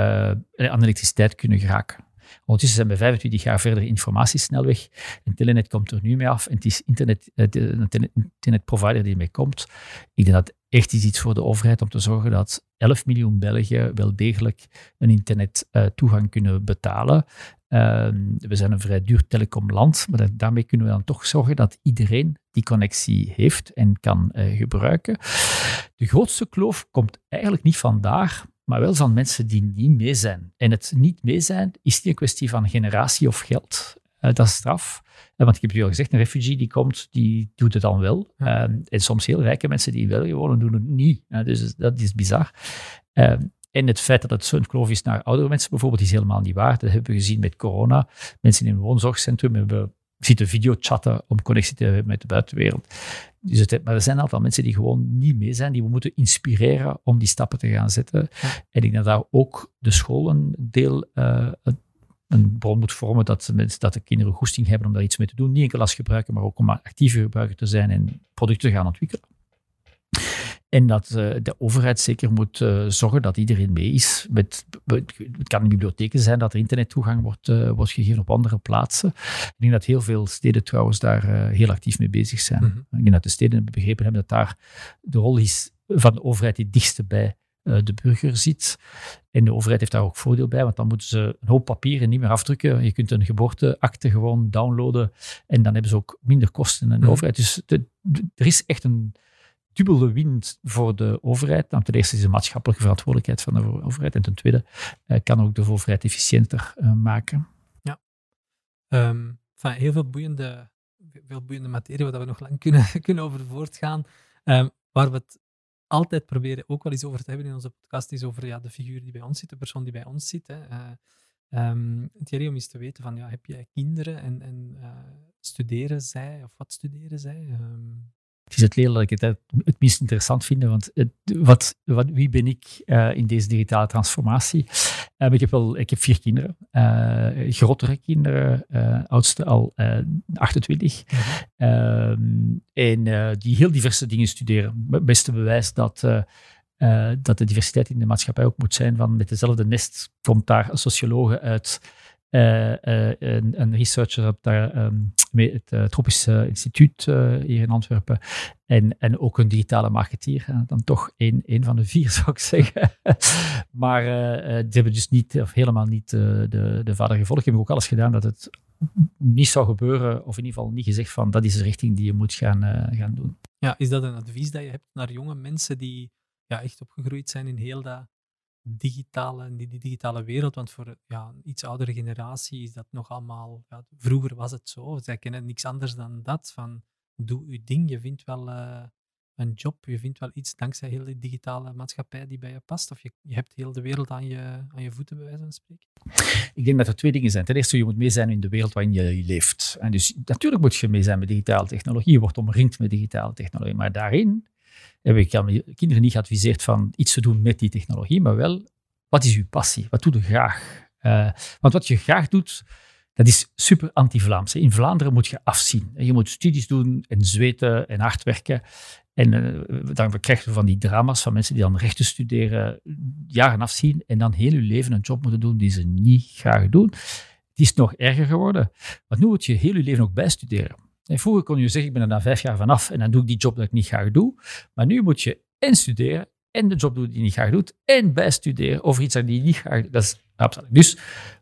aan elektriciteit kunnen geraken. Ondertussen zijn we 25 jaar verder informatiesnelweg. En Telenet komt er nu mee af. En het is internet, eh, de internetprovider die ermee komt. Ik denk dat echt is iets voor de overheid om te zorgen dat 11 miljoen Belgen wel degelijk een internettoegang uh, kunnen betalen. Uh, we zijn een vrij duur telecomland, maar daarmee kunnen we dan toch zorgen dat iedereen die connectie heeft en kan uh, gebruiken. De grootste kloof komt eigenlijk niet vandaar, maar wel van mensen die niet mee zijn. En het niet mee zijn is niet een kwestie van generatie of geld. dat is straf. want ik heb je al gezegd, een refugee die komt, die doet het dan wel. en soms heel rijke mensen die België wonen, doen het niet. dus dat is bizar. En het feit dat het zo'n kloof is naar oudere mensen bijvoorbeeld, is helemaal niet waar. Dat hebben we gezien met corona. Mensen in een woonzorgcentrum hebben zitten videochatten om connectie te hebben met de buitenwereld. Dus het, maar er zijn een aantal mensen die gewoon niet mee zijn, die we moeten inspireren om die stappen te gaan zetten. En ik denk dat daar ook de school een deel, uh, een bron moet vormen dat, mensen, dat de kinderen goesting hebben om daar iets mee te doen. Niet enkel als gebruiker, maar ook om actieve gebruiker te zijn en producten te gaan ontwikkelen. En dat uh, de overheid zeker moet uh, zorgen dat iedereen mee is. Met, het kan in bibliotheken zijn dat er internettoegang wordt, uh, wordt gegeven op andere plaatsen. Ik denk dat heel veel steden trouwens daar heel actief mee bezig zijn. Mm -hmm. Ik denk dat de steden begrepen hebben dat daar de rol is van de overheid die het dichtste bij de burger zit. En de overheid heeft daar ook voordeel bij, want dan moeten ze een hoop papieren niet meer afdrukken. Je kunt een geboorteakte gewoon downloaden en dan hebben ze ook minder kosten. En de mhm. overheid, dus de, er is echt een dubbele winst voor de overheid. Nou, ten eerste is de maatschappelijke verantwoordelijkheid van de overheid. En ten tweede uh, kan ook de overheid efficiënter uh, maken. Ja. Um, heel veel boeiende, veel boeiende materie waar we nog lang kunnen, kunnen over voortgaan. Um, waar we het altijd proberen ook wel eens over te hebben in onze podcast, is over ja, de figuur die bij ons zit, de persoon die bij ons zit. Hè. Uh, um, Thierry, om eens te weten van, ja, heb jij kinderen en, en studeren zij, of wat studeren zij? Um, het is het leren dat ik het het minst interessant vind, want het, wat, wat, wie ben ik uh, in deze digitale transformatie? Uh, ik, heb wel, ik heb vier kinderen, uh, grotere kinderen, oudste al 28, mm -hmm. en die heel diverse dingen studeren. Het beste bewijs dat, dat de diversiteit in de maatschappij ook moet zijn van met dezelfde nest komt daar een sociologe uit een, een, researcher op daar, um, het uh, Tropisch Instituut hier in Antwerpen. En, en ook een digitale marketeer. dan toch één, één van de vier, zou ik zeggen. maar die hebben dus niet, of helemaal niet de, de vader gevolgd. Die hebben ook alles gedaan dat het niet zou gebeuren, of in ieder geval niet gezegd van dat is de richting die je moet gaan, gaan doen. Ja, is dat een advies dat je hebt naar jonge mensen die ja, echt opgegroeid zijn in heel dat digitale, die, die digitale wereld. Want voor ja, een iets oudere generatie is dat nog allemaal. Ja, vroeger was het zo. Zij kennen niks anders dan dat. Van doe je ding. Je vindt wel uh, een job. Je vindt wel iets dankzij heel die digitale maatschappij die bij je past. Of je, je hebt heel de wereld aan je, aan je voeten, bij wijze van spreken. Ik denk dat er twee dingen zijn. Ten eerste, je moet mee zijn in de wereld waarin je leeft. En dus natuurlijk moet je mee zijn met digitale technologie. Je wordt omringd met digitale technologie. Maar daarin heb ik mijn kinderen niet geadviseerd van iets te doen met die technologie, maar wel, wat is uw passie? Wat doe je graag? Uh, want wat je graag doet, dat is super anti-Vlaams. In Vlaanderen moet je afzien. Je moet studies doen en zweten en hard werken. En uh, dan krijg je van die drama's van mensen die dan rechten studeren, jaren afzien en dan heel hun leven een job moeten doen die ze niet graag doen. Die is nog erger geworden. Want nu moet je heel je leven ook bijstuderen. Vroeger kon je zeggen, ik ben er na vijf jaar vanaf en dan doe ik die job dat ik niet graag doe. Maar nu moet je en studeren en de job doen die je niet graag doet en bijstuderen over iets dat je niet graag doet. Dat is absoluut. Dus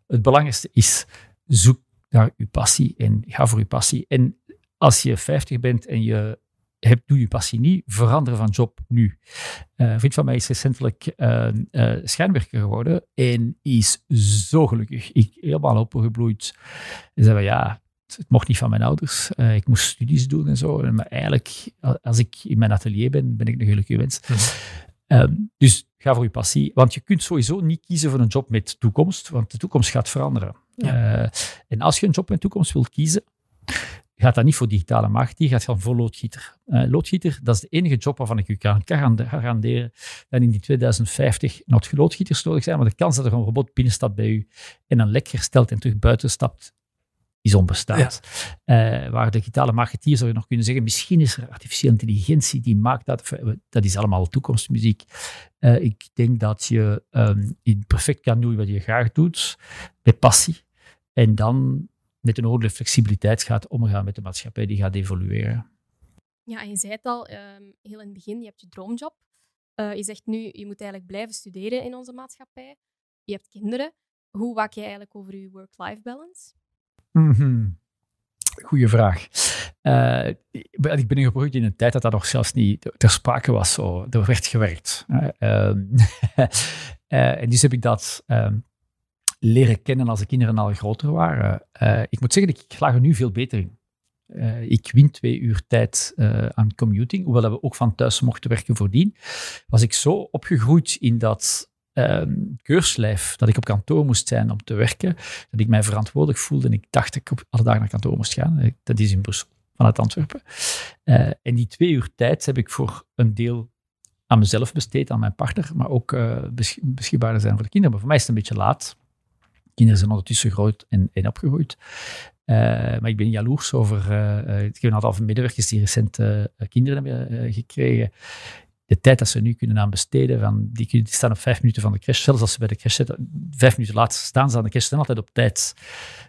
het belangrijkste is, zoek naar je passie en ga voor je passie. En als je 50 bent en je hebt, doe je passie niet, verander van job nu. Uh, een vriend van mij is recentelijk uh, uh, schijnwerker geworden en is zo gelukkig. Ik helemaal opengebloeid. En zei ja, het mocht niet van mijn ouders. Uh, ik moest studies doen en zo. Maar eigenlijk, als ik in mijn atelier ben, ben ik een gelukkige wens. Mm um, dus ga voor je passie. Want je kunt sowieso niet kiezen voor een job met toekomst, want de toekomst gaat veranderen. Ja. Uh, en als je een job met toekomst wilt kiezen, gaat dat niet voor digitale marketing, gaat dan voor loodgieter. Uh, loodgieter, dat is de enige job waarvan ik u kan garanderen dat in die 2050 nog loodgieters nodig zijn, maar de kans dat er een robot binnenstapt bij u en een lek herstelt en terug buiten stapt, is onbestaand. Ja. Uh, waar digitale marketeer zou je nog kunnen zeggen, misschien is er artificiële intelligentie die maakt dat. Dat is allemaal toekomstmuziek. Uh, ik denk dat je um, perfect kan doen wat je graag doet, met passie. En dan met een hoge flexibiliteit gaat omgaan met de maatschappij die gaat evolueren. Ja, en je zei het al, um, heel in het begin, je hebt je droomjob. Uh, je zegt nu, je moet eigenlijk blijven studeren in onze maatschappij. Je hebt kinderen. Hoe waak je eigenlijk over je work-life balance? Mm. Goeie vraag. Uh, ik ben geprobeerd in een tijd dat dat nog zelfs niet ter sprake was. Zo. Er werd gewerkt. Uh, uh, en dus heb ik dat um, leren kennen als de kinderen al groter waren. Uh, ik moet zeggen, ik slaag er nu veel beter in. Ik win twee uur tijd aan commuting, hoewel we ook van thuis mochten werken voordien. Was ik zo opgegroeid in dat uh, keurslijf dat ik op kantoor moest zijn om te werken, dat ik mij verantwoordelijk voelde en ik dacht dat ik op alle dagen naar kantoor moest gaan. Dat is in Brussel, vanuit Antwerpen. en die twee uur tijd heb ik voor een deel aan mezelf besteed, aan mijn partner, maar ook beschikbaar zijn voor de kinderen. Maar voor mij is het een beetje laat. Kinderen zijn ondertussen groot en, en opgegroeid. Uh, maar ik ben jaloers over. Uh, ik heb een aantal medewerkers die recent uh, kinderen hebben gekregen. De tijd dat ze nu kunnen aan besteden, van, die, die, staan op vijf minuten van de crash. Zelfs als ze bij de crash zitten, vijf minuten later staan ze aan de crash, zijn altijd op tijd.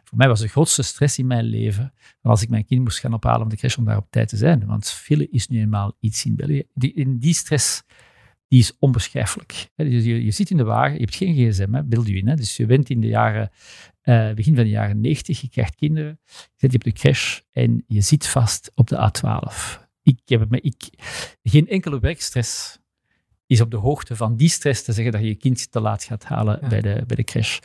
Voor mij was de grootste stress in mijn leven als ik mijn kind moest gaan ophalen om de crash om daar op tijd te zijn. Want file is nu eenmaal iets in België. Die, in die stress die is onbeschrijfelijk. Dus je, zit in de wagen, je hebt geen gsm, beeld je in. Hè. Dus je bent in de jaren, uh, begin van de jaren 90, je krijgt kinderen, je zit op de crash en je zit vast op de A12. Ik heb het, ik, geen enkele werkstress is op de hoogte van die stress te zeggen dat je je kind te laat gaat halen bij, de, bij de crash.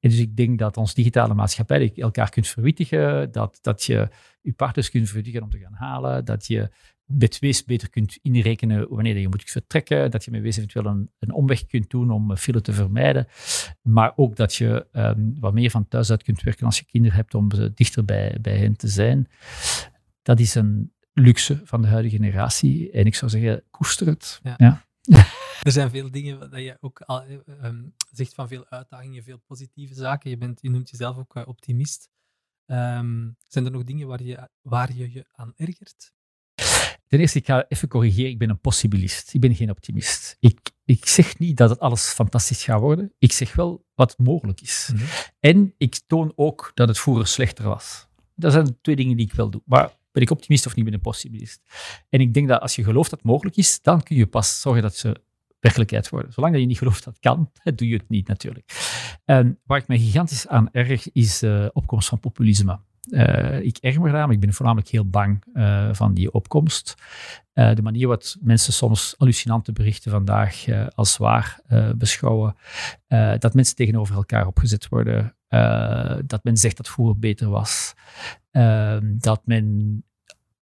En dus ik denk dat ons digitale maatschappij elkaar kunt verwittigen, dat, dat je je partners kunt verwittigen om te gaan halen, dat je met Wees beter kunt inrekenen wanneer je moet vertrekken, dat je met Wees eventueel een, een omweg kunt doen om file te vermijden, maar ook dat je um, wat meer van thuis uit kunt werken als je kinderen hebt om dichter bij, bij hen te zijn. Dat is een luxe van de huidige generatie en ik zou zeggen, koester het. Ja. ja. Er zijn veel dingen dat je ook al um, zegt van veel uitdagingen, veel positieve zaken. Je, bent, je noemt jezelf ook uh, optimist. Um, zijn er nog dingen waar je, waar je je aan ergert? Ten eerste, ik ga even corrigeren. Ik ben een possibilist. Ik ben geen optimist. Ik, ik zeg niet dat het alles fantastisch gaat worden. Ik zeg wel wat mogelijk is. Mhm. En ik toon ook dat het vroeger slechter was. Dat zijn twee dingen die ik wel doe. Maar ben ik optimist of niet, ben een possibilist. En ik denk dat als je gelooft dat het mogelijk is, dan kun je pas zorgen dat ze werkelijkheid worden. Zolang dat je niet gelooft dat het kan, doe je het niet natuurlijk. En waar ik me gigantisch aan erg, is de uh, opkomst van populisme. Uh, ik erg me maar ik ben voornamelijk heel bang uh, van die opkomst. De manier wat mensen soms hallucinante berichten vandaag als waar beschouwen, dat mensen tegenover elkaar opgezet worden, dat men zegt dat vroeger beter was, dat men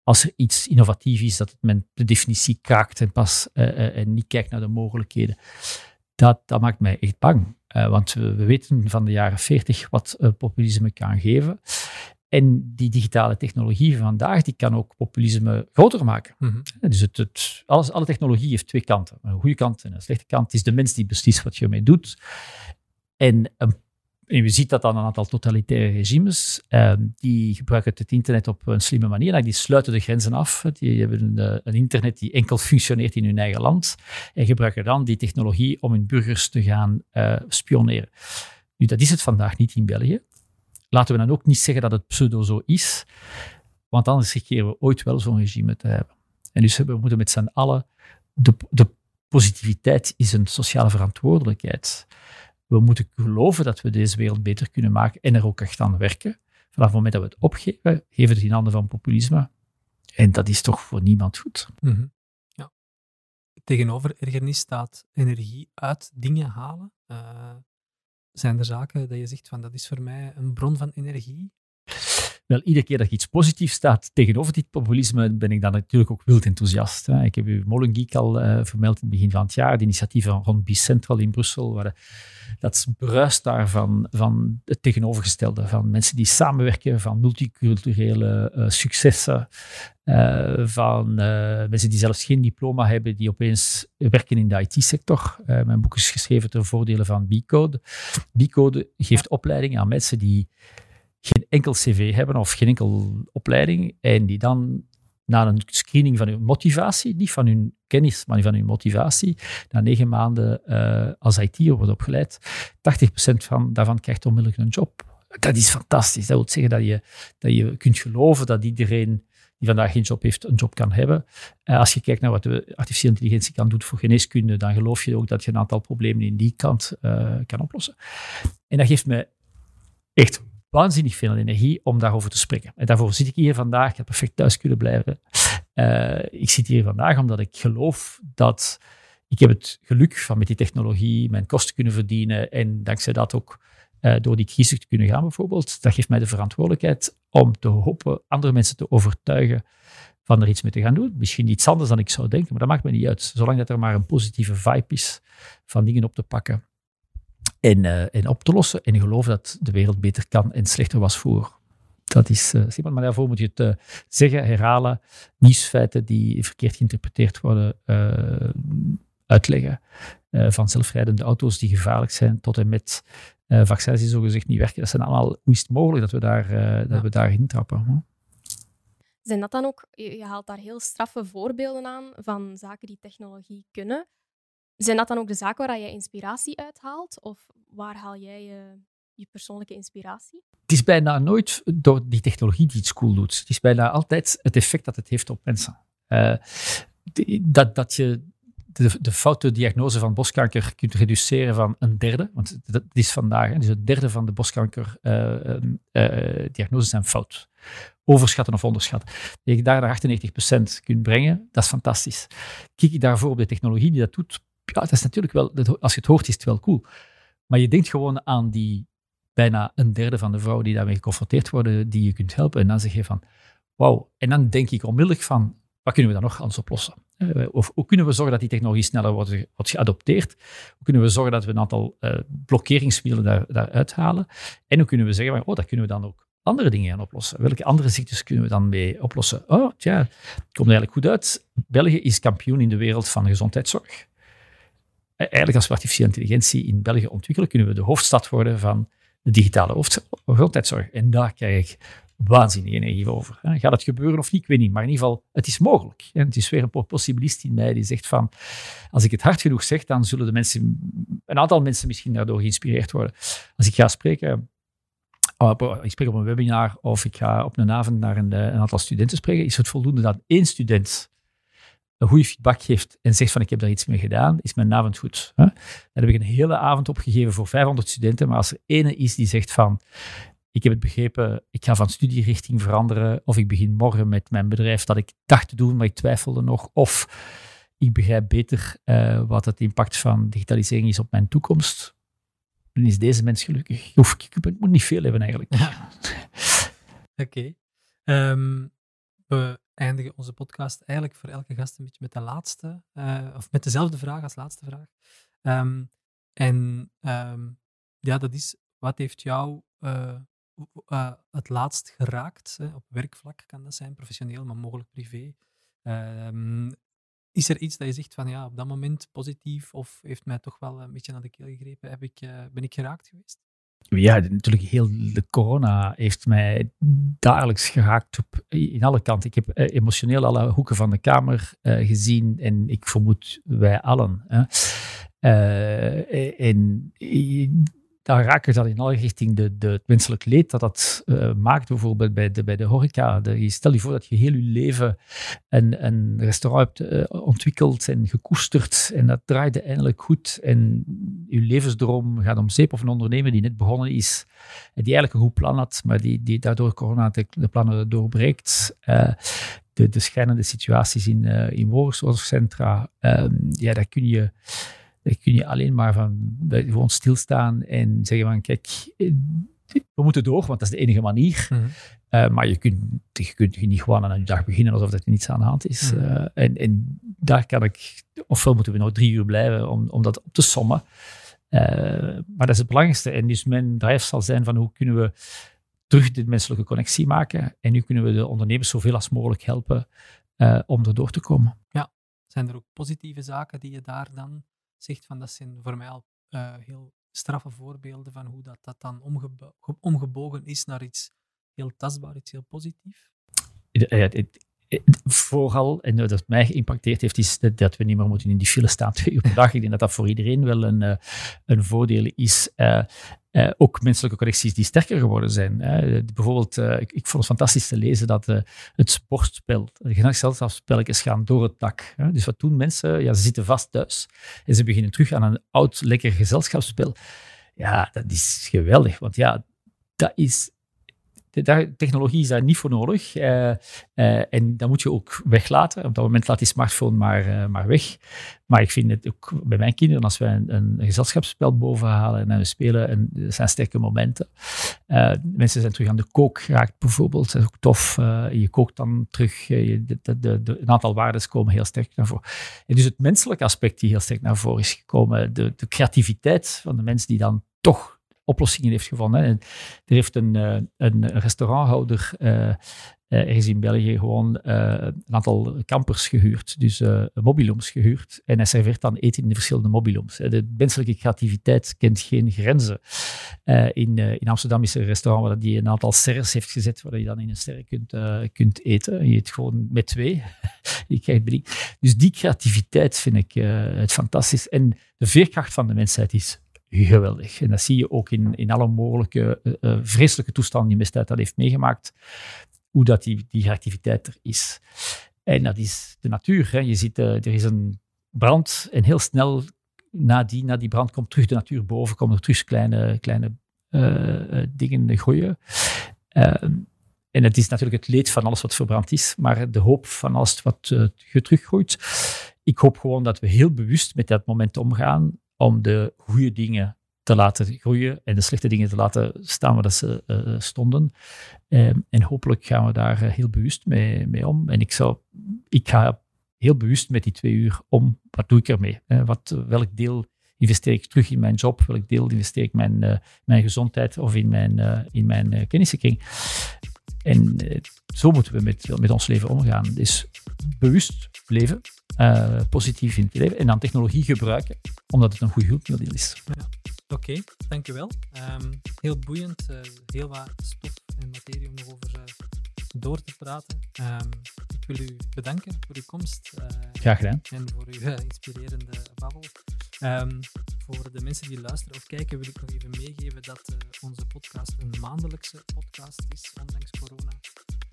als er iets innovatief is, dat men de definitie kraakt en pas en niet kijkt naar de mogelijkheden. Dat, dat maakt mij echt bang. want we, we, weten van de jaren 40 wat populisme kan geven. En die digitale technologie van vandaag, die kan ook populisme groter maken. Mhm. Dus het, het, alles, alle technologie heeft twee kanten. Een goede kant en een slechte kant. Het is de mens die beslist wat je ermee doet. En, en je ziet dat aan een aantal totalitaire regimes. Eh, die gebruiken het internet op een slimme manier. Die sluiten de grenzen af. Die hebben een, eh, een, internet die enkel functioneert in hun eigen land. En gebruiken dan die technologie om hun burgers te gaan uh, spioneren. Nu, dat is het vandaag niet in België laten we dan ook niet zeggen dat het pseudo zo is, want anders riskeren we ooit wel zo'n regime te hebben. En dus we moeten met z'n allen, de, de positiviteit is een sociale verantwoordelijkheid. We moeten geloven dat we deze wereld beter kunnen maken en er ook echt aan werken. Vanaf het moment dat we het opgeven, geven we het in handen van populisme. En dat is toch voor niemand goed. Mm ja. Tegenover ergernis staat energie uit dingen halen. Uh, zijn er zaken dat je zegt van dat is voor mij een bron van energie? Wel, iedere keer dat iets positiefs staat tegenover dit populisme, ben ik dan natuurlijk ook wild enthousiast. Hè. Ik heb u Molengeek al uh, vermeld in het begin van het jaar, de initiatieven rond Bicentral in Brussel, waar dat bruist daar van, van het tegenovergestelde, van mensen die samenwerken, van multiculturele uh, successen, van mensen die zelfs geen diploma hebben, die opeens werken in de IT-sector. mijn boek is geschreven ter voordele van B-Code. B-Code geeft opleiding aan mensen die geen enkel cv hebben of geen enkel opleiding en die dan na een screening van hun motivatie, niet van hun kennis, maar van hun motivatie, na negen maanden uh, als IT'er wordt opgeleid, 80% van, daarvan krijgt onmiddellijk een job. Dat is fantastisch. Dat wil zeggen dat je, dat je kunt geloven dat iedereen die vandaag geen job heeft, een job kan hebben. Uh, als je kijkt naar wat de artificiële intelligentie kan doen voor geneeskunde, dan geloof je ook dat je een aantal problemen in die kant uh, kan oplossen. En dat geeft me echt waanzinnig veel energie om daarover te spreken. En daarvoor zit ik hier vandaag. Ik heb perfect thuis kunnen blijven. Uh, ik zit hier vandaag omdat ik geloof dat ik heb het geluk van met die technologie mijn kosten kunnen verdienen en dankzij dat ook uh, door die crisis te kunnen gaan bijvoorbeeld, dat geeft mij de verantwoordelijkheid om te hopen andere mensen te overtuigen van er iets mee te gaan doen. Misschien iets anders dan ik zou denken, maar dat maakt me niet uit. Zolang dat er maar een positieve vibe is van dingen op te pakken en, uh, en op te lossen. En geloof dat de wereld beter kan en slechter was voor. Dat is uh, simpel, maar daarvoor moet je het uh, zeggen, herhalen, nieuwsfeiten die verkeerd geïnterpreteerd worden, uitleggen. van zelfrijdende auto's die gevaarlijk zijn, tot en met vaccins die zogezegd niet werken. Dat zijn allemaal, hoe is het mogelijk dat we daar, dat we daar intrappen? Zijn dat dan ook, je haalt daar heel straffe voorbeelden aan van zaken die technologie kunnen. Zijn dat dan ook de zaken waar je inspiratie uithaalt? Of waar haal jij je, je persoonlijke inspiratie? Het is bijna nooit door die technologie die iets cool doet. Het is bijna altijd het effect dat het heeft op mensen. Uh, dat, dat je de, de foute diagnose van borstkanker kunt reduceren van een derde, want dat is vandaag, dus een derde van de borstkankerdiagnoses uh, uh, zijn fout. Overschatten of onderschatten. Dat je daar naar 98% kunt brengen, dat is fantastisch. Kijk je daarvoor op de technologie die dat doet, ja, dat is natuurlijk wel, als je het hoort, is het wel cool. Maar je denkt gewoon aan die bijna een derde van de vrouwen die daarmee geconfronteerd worden, die je kunt helpen. En dan zeg je van, wauw. En dan denk ik onmiddellijk van, wat kunnen we dan nog anders oplossen? Eh, of hoe kunnen we zorgen dat die technologie sneller wordt, geadopteerd? Hoe kunnen we zorgen dat we een aantal uh, blokkeringsmiddelen daar, daaruit halen? En hoe kunnen we zeggen, oh, dat kunnen we dan ook andere dingen gaan oplossen? Welke andere ziektes kunnen we dan mee oplossen? Oh, tja, het komt eigenlijk goed uit. België is kampioen in de wereld van gezondheidszorg. Eh, eigenlijk als we artificiële intelligentie in België ontwikkelen, kunnen we de hoofdstad worden van de digitale gezondheidszorg. En daar krijg ik waanzinnige energie over. Gaat het gebeuren of niet? Ik weet niet. Maar in ieder geval, het is mogelijk. Het is weer een possibilist in mij die zegt van, als ik het hard genoeg zeg, dan zullen de mensen, een aantal mensen misschien daardoor geïnspireerd worden. Als ik ga spreken, ik spreek op een webinar of ik ga op een avond naar een, een aantal studenten spreken, is het voldoende dat één student een goede feedback geeft en zegt van ik heb daar iets mee gedaan, is mijn avond goed. Dan heb ik een hele avond opgegeven voor 500 studenten, maar als er ene is die zegt van ik heb het begrepen, ik ga van studierichting veranderen of ik begin morgen met mijn bedrijf dat ik dacht te doen, maar ik twijfelde nog. Of ik begrijp beter uh, wat het impact van digitalisering is op mijn toekomst. Dan is deze mens gelukkig. Hoef ik, moet niet veel hebben eigenlijk. Oké. We eindigen onze podcast eigenlijk voor elke gast een beetje met de laatste, uh, of met dezelfde vraag als laatste vraag. Um, en um, ja, dat is, wat heeft jou uh, uh, het laatst geraakt? Hè? Op werkvlak kan dat zijn, professioneel, maar mogelijk privé. Uh, is er iets dat je zegt van ja, op dat moment positief of heeft mij toch wel een beetje naar de keel gegrepen? Heb ik, ben ik geraakt geweest? Ja, natuurlijk, heel de corona heeft mij dagelijks geraakt op, in alle kanten. Ik heb uh, emotioneel alle hoeken van de kamer uh, gezien en ik vermoed wij allen. Hè. en daar raken dan in alle richting de, de, het menselijk leed dat dat uh, maakt, bijvoorbeeld bij de, bij de horeca. De, stel je voor dat je heel je leven een, een restaurant hebt uh, ontwikkeld en gekoesterd en dat draaide eindelijk goed en je levensdroom gaat om zeep of een ondernemer die net begonnen is en die eigenlijk een goed plan had, maar die, die daardoor corona de, de plannen doorbreekt. Uh, de, de schijnende situaties in, in woordzorgcentra, ehm, ja, daar kun je dan kun je alleen maar van gewoon stilstaan en zeggen van kijk, eh, we moeten door, want dat is de enige manier. Mhm. Eh, maar je kunt, je kunt niet gewoon aan je dag beginnen alsof er niets aan de hand is. Mhm. Eh, en, en, daar kan ik, ofwel moeten we nog drie uur blijven om, om dat op te sommen. maar dat is het belangrijkste. En dus mijn drive zal zijn van hoe kunnen we terug de menselijke connectie maken. En nu kunnen we de ondernemers zoveel als mogelijk helpen om er door te komen. Ja, zijn er ook positieve zaken die je daar dan zegt van dat zijn voor mij al uh, heel straffe voorbeelden van hoe dat, dat dan omgebo omgebogen is naar iets heel tastbaar, iets heel positiefs. Ja, vooral, en dat mij geïmpacteerd heeft, is dat, we niet meer moeten in die file staan twee uur per dag. Ik denk dat dat voor iedereen wel een, uh, een voordeel is. Uh, ook menselijke correcties die sterker geworden zijn. bijvoorbeeld, ik, ik, vond het fantastisch te lezen dat het sportspel, de gezelschapsspelletjes gaan door het dak. Dus wat doen mensen? Ja, ze zitten vast thuis en ze beginnen terug aan een oud, lekker gezelschapsspel. Ja, dat is geweldig, want ja, dat is technologie is daar niet voor nodig. Uh, uh, en dat moet je ook weglaten. Op dat moment laat die smartphone maar, uh, maar weg. Maar ik vind het ook bij mijn kinderen, als wij een, een gezelschapsspel bovenhalen en we spelen, en dat zijn sterke momenten. mensen zijn terug aan de kook geraakt bijvoorbeeld. Dat is ook tof. je kookt dan terug. Je, de, een aantal waarden komen heel sterk naar voren. En dus het menselijke aspect die heel sterk naar voren is gekomen. De, de creativiteit van de mensen die dan toch oplossingen heeft gevonden. En er heeft een, uh, een restauranthouder uh, ergens in België gewoon een aantal campers gehuurd, dus mobiloms gehuurd. En hij serveert dan eten in de verschillende mobiloms. De menselijke creativiteit kent geen grenzen. in, in Amsterdam is er een restaurant waar die een aantal sterren heeft gezet, waar je dan in een ster kunt, kunt eten. Je eet gewoon met twee. je krijgt. Dus die creativiteit vind ik het fantastisch. En de veerkracht van de mensheid is geweldig. En dat zie je ook in, in alle mogelijke uh, vreselijke toestanden die mensheid dat heeft meegemaakt, hoe dat die, die reactiviteit er is. En dat is de natuur. Hè. Je ziet, uh, er is een brand en heel snel na die, na die brand komt terug de natuur boven, komen er terug kleine, kleine dingen groeien. Ehm, en het is natuurlijk het leed van alles wat verbrand is, maar de hoop van alles wat teruggroeit. Ik hoop gewoon dat we heel bewust met dat moment omgaan om de goede dingen te laten groeien en de slechte dingen te laten staan waar ze uh, stonden. Um, en hopelijk gaan we daar uh, heel bewust mee, mee, om. En ik, zou, ik ga heel bewust met die twee uur om. Wat doe ik ermee? Uh, wat, welk deel investeer ik terug in mijn job? Welk deel investeer ik mijn, mijn gezondheid of in mijn, in mijn kennissenkring? En zo moeten we met, met ons leven omgaan. Dus bewust leven, uh, positief in het leven en dan technologie gebruiken, omdat het een goed hulpmiddel is. Ja. Oké, okay, dankjewel. Um, heel boeiend, uh, heel wat stof en materie om nog over uh, door te praten. Um, ik wil u bedanken voor uw komst. Graag gedaan. En voor uw inspirerende babbel. Um, voor de mensen die luisteren of kijken wil ik nog even meegeven dat onze podcast een maandelijkse podcast is, ondanks corona.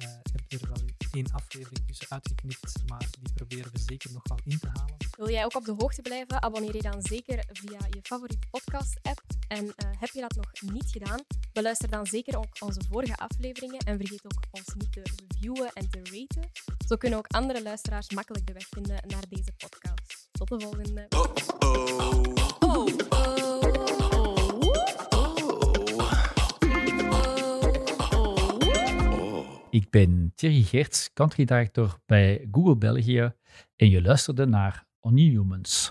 Uh, heb er wel één aflevering tussen uitgeknipt, maar die proberen we zeker nog wel in te halen. Wil jij ook op de hoogte blijven? Abonneer je dan zeker via je favoriete podcast-app. En uh, heb je dat nog niet gedaan? Beluister dan zeker ook onze vorige afleveringen en vergeet ook ons niet te reviewen en te raten. Zo kunnen ook andere luisteraars makkelijk de weg vinden naar deze podcast. Tot de volgende. Ik ben Thierry Geerts, country director bij Google België en je luisterde naar Only Humans.